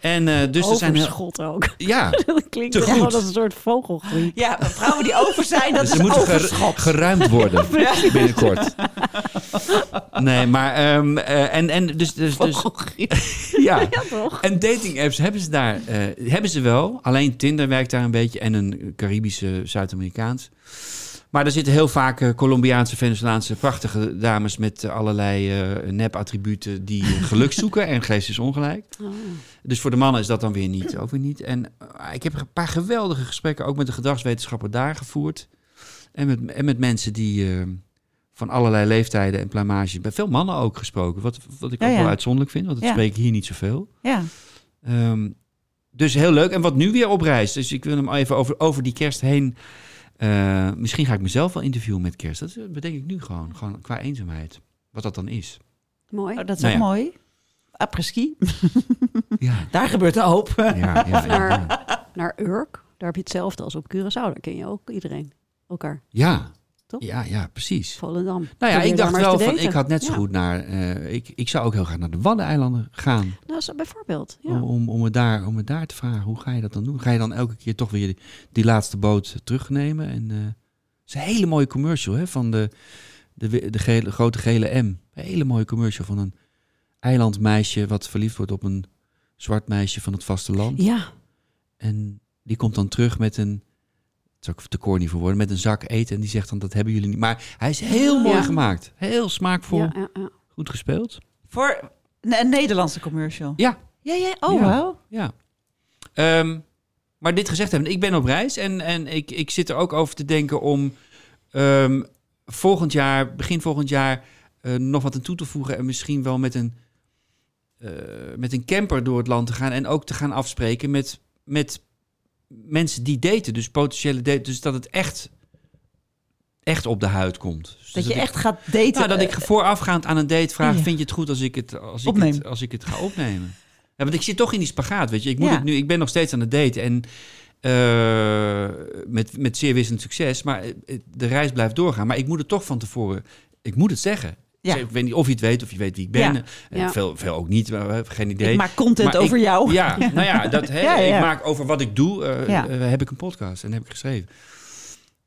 En eh, dus er zijn overschot ook. ja, dat klinkt Te goed. als een soort vogelgriep. ja vrouwen die over zijn, dat Dus ze is moeten ger- overschot. geruimd worden binnenkort. Nee, maar ehm, eh, en, en dus, dus, dus ja. Ja, toch? En dating apps hebben ze daar, eh, hebben ze wel. Alleen Tinder werkt daar een beetje en een Caribische Zuid-Amerikaans. Maar er zitten heel vaak eh, Colombiaanse, Venezolaanse prachtige dames met eh, allerlei eh nep-attributen die geluk zoeken en geest is ongelijk. Oh. Dus voor de mannen is dat dan weer niet, ook weer niet. En ik heb een paar geweldige gesprekken ook met de gedragswetenschapper daar gevoerd. En met, en met mensen die van allerlei leeftijden en plumage, bij veel mannen ook gesproken. Wat, wat ik Ja, ook ja. wel uitzonderlijk vind, want dat Ja. spreek ik hier niet zoveel. Ja. Ehm, dus heel leuk. En wat nu weer op reis. Dus ik wil hem even over, over die kerst heen. Eh, misschien ga ik mezelf wel interviewen met kerst. Dat bedenk ik nu gewoon. Gewoon qua eenzaamheid. Wat dat dan is. Mooi. Oh, dat is Nou ook ja. mooi. Après-ski, Ja, daar gebeurt een hoop. ja, ja. ja, Naar, naar Urk, daar heb je hetzelfde als op Curaçao. Daar ken je ook iedereen. Elkaar. ja. Toch? Ja, ja, precies. Volendam. Nou ja, ik dacht wel van, ik had net zo Ja. goed naar, eh, ik, ik zou ook heel graag naar de Waddeneilanden gaan. Nou, zo bijvoorbeeld. Ja. Om, om, om, het daar, om het daar te vragen, hoe ga je dat dan doen? Ga je dan elke keer toch weer die, die laatste boot terugnemen? En, eh, het is een hele mooie commercial hè, van de, de, de, de gele, grote gele M. Een hele mooie commercial van een eilandmeisje wat verliefd wordt op een zwart meisje van het vasteland. ja, En die komt dan terug met een, het is ook te corny voor woorden, met een zak eten. En die zegt dan, dat hebben jullie niet. Maar hij is heel mooi Ja. gemaakt. Heel smaakvol. ja, ja, ja. Goed gespeeld. Voor een, Nederlandse commercial. Ja, Ja, ja. Oh, Ja. wauw. ja. Ehm, maar dit gezegd hebben, ik ben op reis en, en ik, ik zit er ook over te denken om ehm, volgend jaar, begin volgend jaar, eh, nog wat aan toe te voegen. En misschien wel met een, eh, met een camper door het land te gaan. En ook te gaan afspreken met, met mensen die daten. Dus potentiële daten. Dus dat het echt, echt op de huid komt. Dus Dat je ik- echt gaat daten. nou, dat ik eh, voorafgaand aan een date vraag: Ja. vind je het goed als ik het, als ik Opneem. het, als ik het ga opnemen? Ja, want ik zit toch in die spagaat, weet je. Ik, moet Ja. het nu, ik ben nog steeds aan het daten en eh, met, met zeer wisselend succes. Maar eh, de reis blijft doorgaan. Maar ik moet het toch van tevoren, ik moet het zeggen. Ja. Ik weet niet of je het weet of je weet wie ik ben. Ja. Eh, Ja. Veel, veel ook niet, maar we hebben geen idee. ik maak content Maar over ik- jou. Ja, nou ja, dat, ja. ik maak over wat ik doe, eh, eh, heb ik een podcast en heb ik geschreven.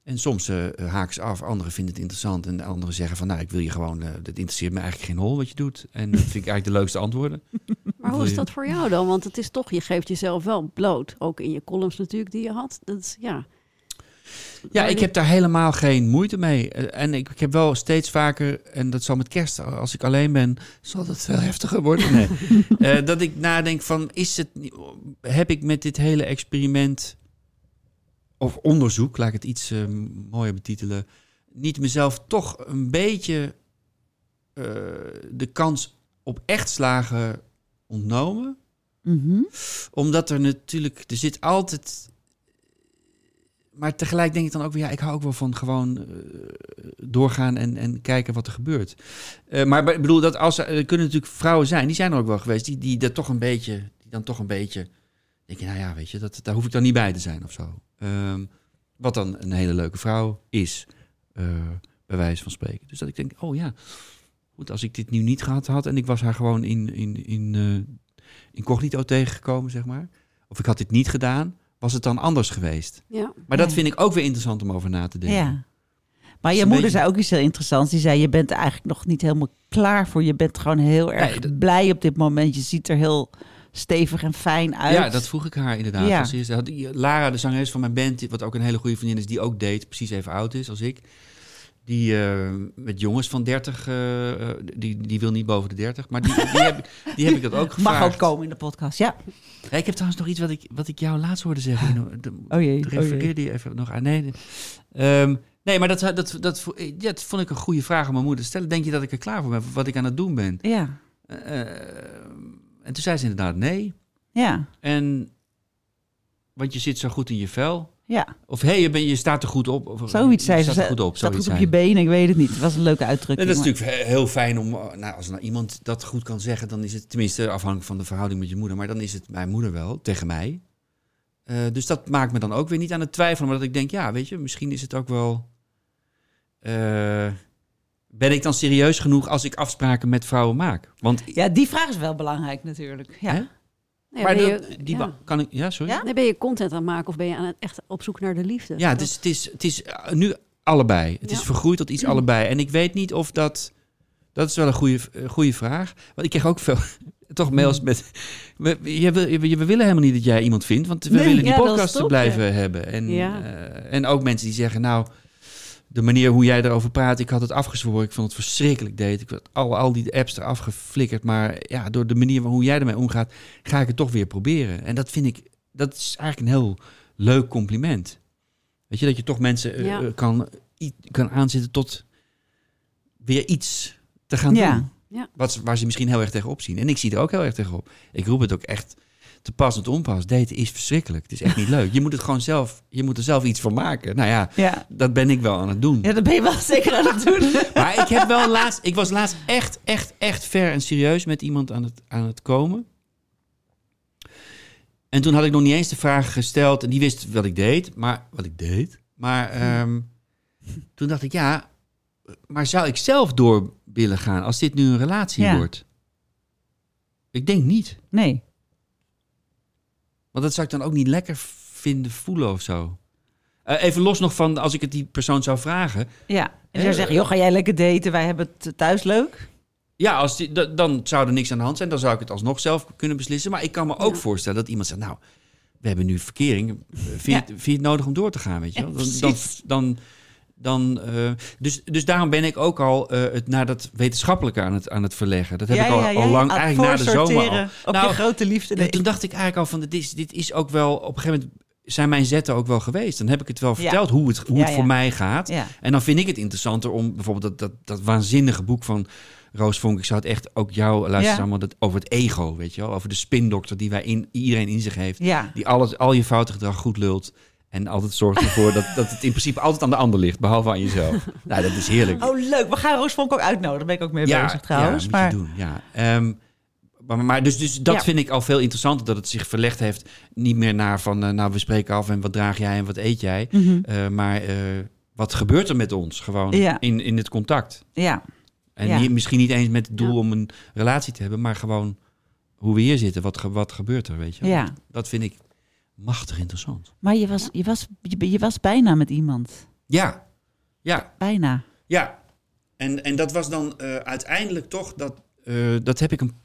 En soms eh haken ze af, anderen vinden het interessant en de anderen zeggen van, nou, ik wil je gewoon, eh dat interesseert me eigenlijk geen hol wat je doet. En dat vind ik eigenlijk de leukste antwoorden. Maar hoe is dat voor jou dan? Want het is toch, je geeft jezelf wel bloot. Ook in je columns natuurlijk die je had. Dat is, ja. Ja, ik heb daar helemaal geen moeite mee. Eh, En ik, ik heb wel steeds vaker, en dat zal met kerst, als ik alleen ben, zal dat veel heftiger worden. Nee. Eh, dat ik nadenk van, is het, heb ik met dit hele experiment of onderzoek, laat ik het iets eh, mooier betitelen, niet mezelf toch een beetje de kans op echt slagen ontnomen? Mhm. Omdat er natuurlijk, er zit altijd. Maar tegelijk denk ik dan ook weer, ja, ik hou ook wel van gewoon eh, doorgaan en, en kijken wat er gebeurt. Eh, maar ik bedoel, dat als er, kunnen natuurlijk vrouwen zijn, die zijn er ook wel geweest, die, die dat toch een beetje, die dan toch een beetje, denk je, nou ja, weet je, dat, daar hoef ik dan niet bij te zijn of zo. Ehm, wat dan een hele leuke vrouw is, eh, bij wijze van spreken. Dus dat ik denk, oh ja, goed, als ik dit nu niet gehad had en ik was haar gewoon in, in, in incognito tegengekomen, zeg maar. Of ik had dit niet gedaan, was het dan anders geweest. Ja. Maar dat Ja. vind ik ook weer interessant om over na te denken. Ja. Maar je moeder beetje- zei ook iets heel interessants. Die zei, je bent er eigenlijk nog niet helemaal klaar voor. Je bent gewoon heel erg Nee, dat- blij op dit moment. Je ziet er heel stevig en fijn uit. Ja, dat vroeg ik haar inderdaad. Ja. Lara, de zangeres van mijn band, die- wat ook een hele goede vriendin is, die ook date, precies even oud is als ik. Die eh, met jongens van 30, eh, eh, die, die wil niet boven de 30, maar die, die, heb, die heb ik dat ook gevraagd. Mag ook komen in de podcast, ja. Ja, ik heb trouwens nog iets wat ik, wat ik jou laatst hoorde zeggen. Ino. De- Oh jee, oh jee. refereerde je even nog aan. Nee, nee. Ehm, nee maar dat, dat, dat, ja, dat vond ik een goede vraag om mijn moeder te stellen. Denk je dat ik er klaar voor ben, wat ik aan het doen ben? Ja, en toen zei ze inderdaad nee. ja, En, want je zit zo goed in je vel. Ja. Of hé, hey, je, ben, je staat er goed op. Of, Zoiets zei ze. staat er goed op. Staat zoiets goed op je benen, ik weet het niet. Het was een leuke uitdrukking. En dat is maar- natuurlijk he- heel fijn om, eh, nou, als nou iemand dat goed kan zeggen, dan is het tenminste afhankelijk van de verhouding met je moeder, maar dan is het mijn moeder wel tegen mij. Eh, dus dat maakt me dan ook weer niet aan het twijfelen, maar dat ik denk, ja, weet je, misschien is het ook wel. eh, ben ik dan serieus genoeg als ik afspraken met vrouwen maak? Want Ja, die vraag is wel belangrijk natuurlijk. Ja. Hè? Nee, maar ben, dat- je, die ja. kan ik, ja, sorry. Ja? Nee, ben je content aan het maken of ben je aan het echt op zoek naar de liefde? Ja, dus het is, het is eh, nu allebei. Het is vergroeid tot iets allebei. En ik weet niet of dat... Dat is wel een goede, eh, goede vraag. Want ik krijg ook veel... Toch mails met... We, je wil, je- we willen helemaal niet dat jij iemand vindt. Want we Nee, willen die podcast blijven hebben. En, Ja. eh, en ook mensen die zeggen... Nou, de manier hoe jij erover praat... Ik had het afgezworen. Ik vond het verschrikkelijk deed. Ik had al, al die apps eraf geflikkerd. Maar ja, door de manier hoe jij ermee omgaat... Ga ik het toch weer proberen. En dat vind ik... Dat is eigenlijk een heel leuk compliment. Weet je, dat je toch mensen eh, Ja. eh, kan, kan aanzetten tot weer iets te gaan Ja. doen. Ja. Wat, waar ze misschien heel erg tegenop zien. En ik zie er ook heel erg tegenop. Ik roep het ook echt te pas en te onpas. Daten is verschrikkelijk. Het is echt niet leuk. Je moet het gewoon zelf, je moet er zelf iets van maken. Nou ja, Ja. dat ben ik wel aan het doen. ja, dat ben je wel zeker aan het doen. Maar ik heb wel laatst, ik was laatst echt, echt, echt ver en serieus met iemand aan het, aan het komen. En toen had ik nog niet eens de vraag gesteld. En die wist wat ik deed. Maar wat ik deed. Maar ehm, toen dacht ik, ja, maar zou ik zelf door willen gaan als dit nu een relatie Ja. wordt? Ik denk niet. Nee. Want dat zou ik dan ook niet lekker vinden voelen of zo. Eh, even los nog van als ik het die persoon zou vragen. Ja. En zou zeggen, joh, ga jij lekker daten? Wij hebben het thuis leuk. Ja, als die, da- dan zou er niks aan de hand zijn. Dan zou ik het alsnog zelf kunnen beslissen. Maar ik kan me ook Ja. voorstellen dat iemand zegt... nou, we hebben nu verkering. Eh, Vind, je Ja. het, vind je het nodig om door te gaan, weet je wel? Ja, Dan, dan, dan, eh, dus, dus daarom ben ik ook al eh, het naar dat wetenschappelijke aan het, aan het verleggen. Dat heb ik al, al lang, eigenlijk na de zomer al. Op Nou, je grote liefde. Toen dacht ik eigenlijk al van, dit is, dit is ook wel... Op een gegeven moment zijn mijn zetten ook wel geweest. Dan heb ik het wel verteld hoe het, hoe het voor mij gaat. En dan vind ik het interessanter om bijvoorbeeld dat, dat, dat waanzinnige boek van Roos Vonk. Ik zou het echt ook jou luisteren allemaal dat, over het ego, weet je wel? Over de spindokter die wij in, iedereen in zich heeft. Die alles, al je foute gedrag goed lult. En altijd zorgt ervoor dat, dat het in principe altijd aan de ander ligt, behalve aan jezelf. nou, dat is heerlijk. Oh, leuk. We gaan Roos Vonk ook uitnodigen. Daar ben ik ook mee bezig trouwens. Ja, moet maar je doen. Ja. Ehm, maar, maar dus, dus dat Ja. vind ik al veel interessanter. Dat het zich verlegd heeft. Niet meer naar van, eh, nou we spreken af en wat draag jij en wat eet jij. Mhm. Eh, maar eh, wat gebeurt er met ons gewoon Ja. in, in het contact? ja. En Ja. niet- misschien niet eens met het doel om een relatie te hebben. Maar gewoon hoe we hier zitten. Wat, wat gebeurt er, weet je? Ja. Dat vind ik machtig interessant. Maar je was, je, was, je, je was bijna met iemand. Ja, ja, Bijna. Ja, en, en dat was dan eh, uiteindelijk toch, dat, eh, dat heb ik een...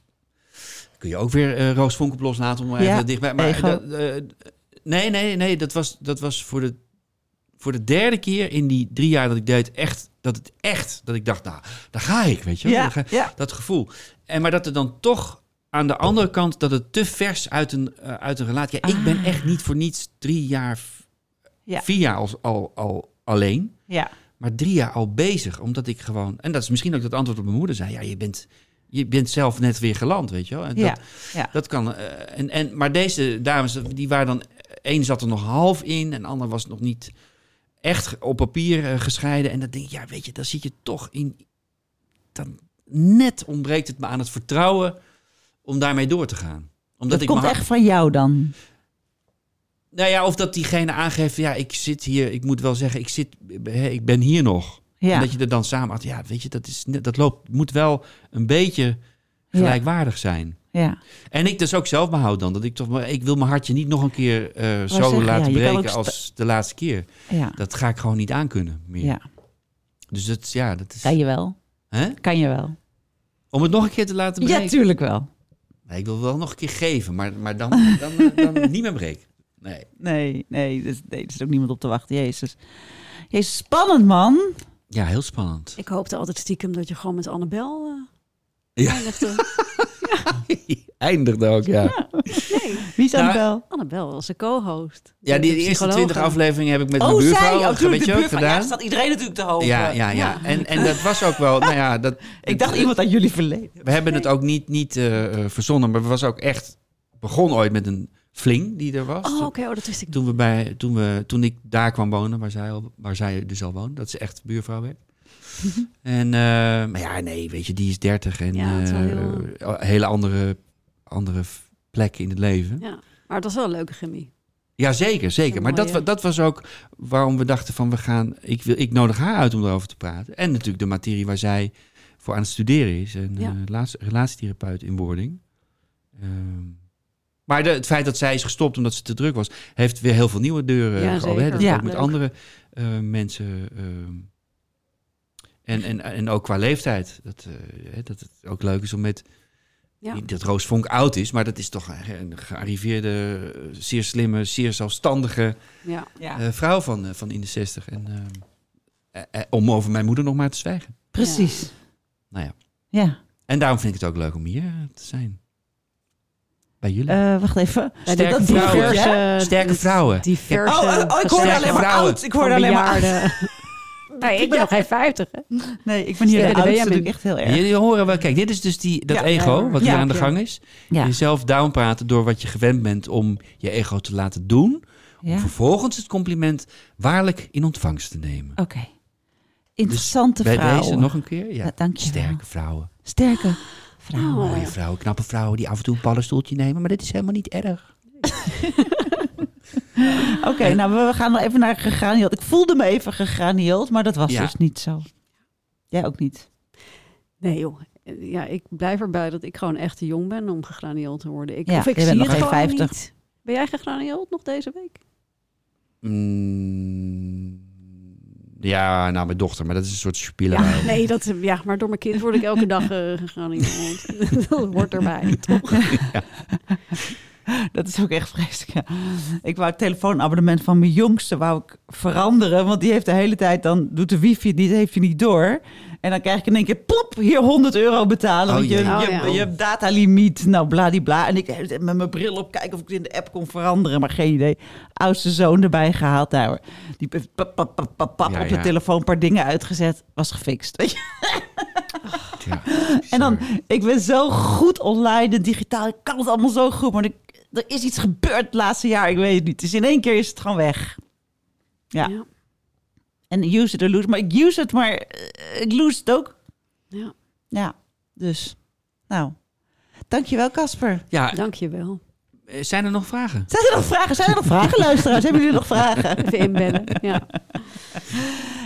Kun je ook weer eh Roos Vonk op loslaten om Ja, even dichtbij... Maar, ego. dat, eh, nee, nee, nee, dat was, dat was voor, de, voor de derde keer in die drie jaar dat ik deed echt... Dat het echt, dat ik dacht, nou, daar ga ik, weet je wel. Ja, ja. Dat gevoel. En maar dat er dan toch aan de andere kant, dat het te vers uit een, eh, uit een relatie... Ja, ik ben echt niet voor niets drie jaar, Ja. vier jaar al, al, al alleen Ja. maar drie jaar al bezig. Omdat ik gewoon. En dat is misschien ook het antwoord op mijn moeder zei. Ja, je bent, je bent zelf net weer geland, weet je wel. En Ja. dat, Ja. dat kan. eh, en, en, maar deze dames, die waren dan. Eén zat er nog half in, en de ander was nog niet echt op papier eh, gescheiden. En dan denk ik, ja, weet je, dan zit je toch in. Dan net ontbreekt het me aan het vertrouwen om daarmee door te gaan. Omdat Dat ik komt echt van jou dan. Nou ja, of dat diegene aangeeft, ja, ik zit hier, ik moet wel zeggen, ik, zit, ik ben hier nog. Ja. En dat je er dan samen had, ja, weet je, dat, is, net- dat loopt, moet wel een beetje gelijkwaardig zijn. Ja. En ik dus ook zelf behoud dan, dat ik toch, maar ik wil mijn hartje niet nog een keer eh, zo zeggen, laten ja, breken als de laatste keer. Ja. Dat ga ik gewoon niet aankunnen meer. ja. Dus dat, ja, dat is... Kan je wel. Hè? Kan je wel. Om het nog een keer te laten breken? Ja, tuurlijk wel. Nee, ik wil wel nog een keer geven, maar, maar dan, dan, dan, dan niet meer breken. Nee. Nee, nee, dus, nee, er zit ook niemand op te wachten. Jezus. Jezus, spannend man. Ja, heel spannend. Ik hoopte altijd stiekem dat je gewoon met Annabel eh Ja. eindigde. Eindigde ook, ja. Nee, Wie is Nou, Annabel? Annabel was de co-host. Ja, De die eerste twintig afleveringen heb ik met Oh, mijn zij. buurvrouw Oh, weet tuurlijk, je ook buurvrouw. Ja, gedaan. staat iedereen natuurlijk te hopen. Ja, ja, ja. En, en dat was ook wel, nou ja, dat, Ik dacht iemand aan jullie verleden. we hebben het ook niet, niet eh, eh, verzonnen, maar het was ook echt, begon ooit met een fling die er was. Oh, oké, oh, dat wist ik toen, we bij, toen, we, toen ik daar kwam wonen, waar zij, al, waar zij dus al woonde, dat ze echt buurvrouw werd. en, eh, maar ja, nee, weet je, die is 30 en Ja, eh, heel- hele andere, andere f- plek in het leven. Ja, maar het was wel een leuke chemie. Ja, zeker, zeker. Een Maar dat, dat was ook waarom we dachten van we gaan. Ik, wil, ik nodig haar uit om erover te praten. En natuurlijk de materie waar zij voor aan het studeren is. En Ja. eh, laatste- relatietherapeut in wording. Ehm, maar de- het feit dat zij is gestopt omdat ze te druk was, heeft weer heel veel nieuwe deuren Ja, geopend. Dat Ja. ook met Leuk. andere eh, mensen. ehm, en, en, en ook qua leeftijd. Dat, eh, dat het ook leuk is om met Ja. niet dat Roos Vonk oud is, maar dat is toch een gearriveerde, eh, zeer slimme, zeer zelfstandige Ja. Ja. eh, vrouw van, eh, van in de zestig. En eh, eh, om over mijn moeder nog maar te zwijgen. Precies. Nou ja. Ja. En daarom vind ik het ook leuk om hier te zijn. Bij jullie. Eh, wacht even. Sterke dat vrouwen. diverse- Sterke vrouwen. Diverse Oh, oh, ik hoorde alleen maar oud. Ik hoorde alleen maar Nee, ik ben nog geen 50, hè? Nee, ik ben hier Ja, de oudste. echt heel erg. Jullie horen wel, kijk, dit is dus die, dat Ja, ego ja, wat hier aan de gang is. Ja. Jezelf downpraten door wat je gewend bent om je ego te laten doen. Om vervolgens het compliment waarlijk in ontvangst te nemen. Oké. Interessante Bij vrouwen. deze nog een keer. Ja. Ja, dank je wel. Sterke vrouwen. Sterke vrouwen. Oh, Mooie vrouwen, knappe vrouwen die af en toe een paddenstoeltje nemen. Maar dit is helemaal niet erg. Oké, nou we gaan nog even naar gegranield. Ik voelde me even gegranield, maar dat was Ja. dus niet zo. Jij ook niet. Nee joh. Ja, ik blijf erbij dat ik gewoon echt te jong ben om gegranieeld te worden. Ik, Ja, of ik je bent zie nog het geen gewoon 50. niet. Ben jij gegranieeld nog deze week? Mm, ja, nou, mijn dochter, maar dat is een soort spelen. Ja, nee, dat, ja, maar door mijn kind word ik elke dag eh gegranieeld. dat hoort erbij, toch? Dat is ook echt vreselijk. ja. Ik wou het telefoonabonnement van mijn jongste wou ik veranderen. Want die heeft de hele tijd, dan doet de wifi het niet, heeft hij niet door. En dan krijg ik in één keer, plop, hier 100 euro betalen. Oh, want je, jee. Oh, je, ja. je hebt datalimiet, nou bladibla. En ik met mijn bril op kijken of ik het in de app kon veranderen. Maar geen idee. Oudste zoon erbij gehaald. Nou, hoor. die heeft pap, pap, pap, pap, pap Ja, op de ja. telefoon een paar dingen uitgezet. Was gefixt. Weet je? Ja, En dan, ik ben zo goed online en digitaal. Ik kan het allemaal zo goed. Maar er, er is iets gebeurd het laatste jaar. Ik weet het niet. Dus in één keer is het gewoon weg. Ja. Ja. En use it or lose. Maar ik use het, maar eh, ik lose het ook. ja. Ja, dus. Nou, dankjewel Casper. ja Dankjewel. eh, zijn er nog vragen? Zijn er nog vragen? Zijn er nog vragen, luisteraars? Hebben jullie nog vragen? Even inbellen. Ja.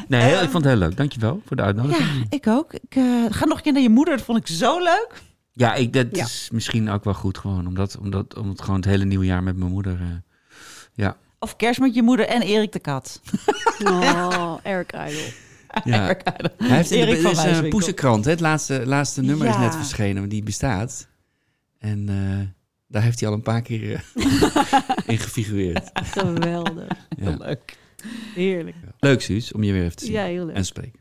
Nee, heel, ik vond het heel leuk. Dankjewel voor de uitnodiging. Ja, ik ook. Ik eh, ga nog een keer naar je moeder. Dat vond ik zo leuk. Ja, ik, dat Ja. is misschien ook wel goed gewoon. Omdat, omdat, om het gewoon het hele nieuwe jaar met mijn moeder... eh, ja, Of kerst met je moeder en Erik de Kat. Oh, Eric Idol. ja. Erik Idol. Hij heeft in de, Erik er van is een Wijswinkel. poesenkrant. Hè? Het laatste, laatste nummer is net verschenen, die bestaat. En eh, daar heeft hij al een paar keer eh, in gefigureerd. Geweldig. Ja. Leuk. Heerlijk. Leuk, Suus, om je weer even te zien Ja, heel leuk. en spreken.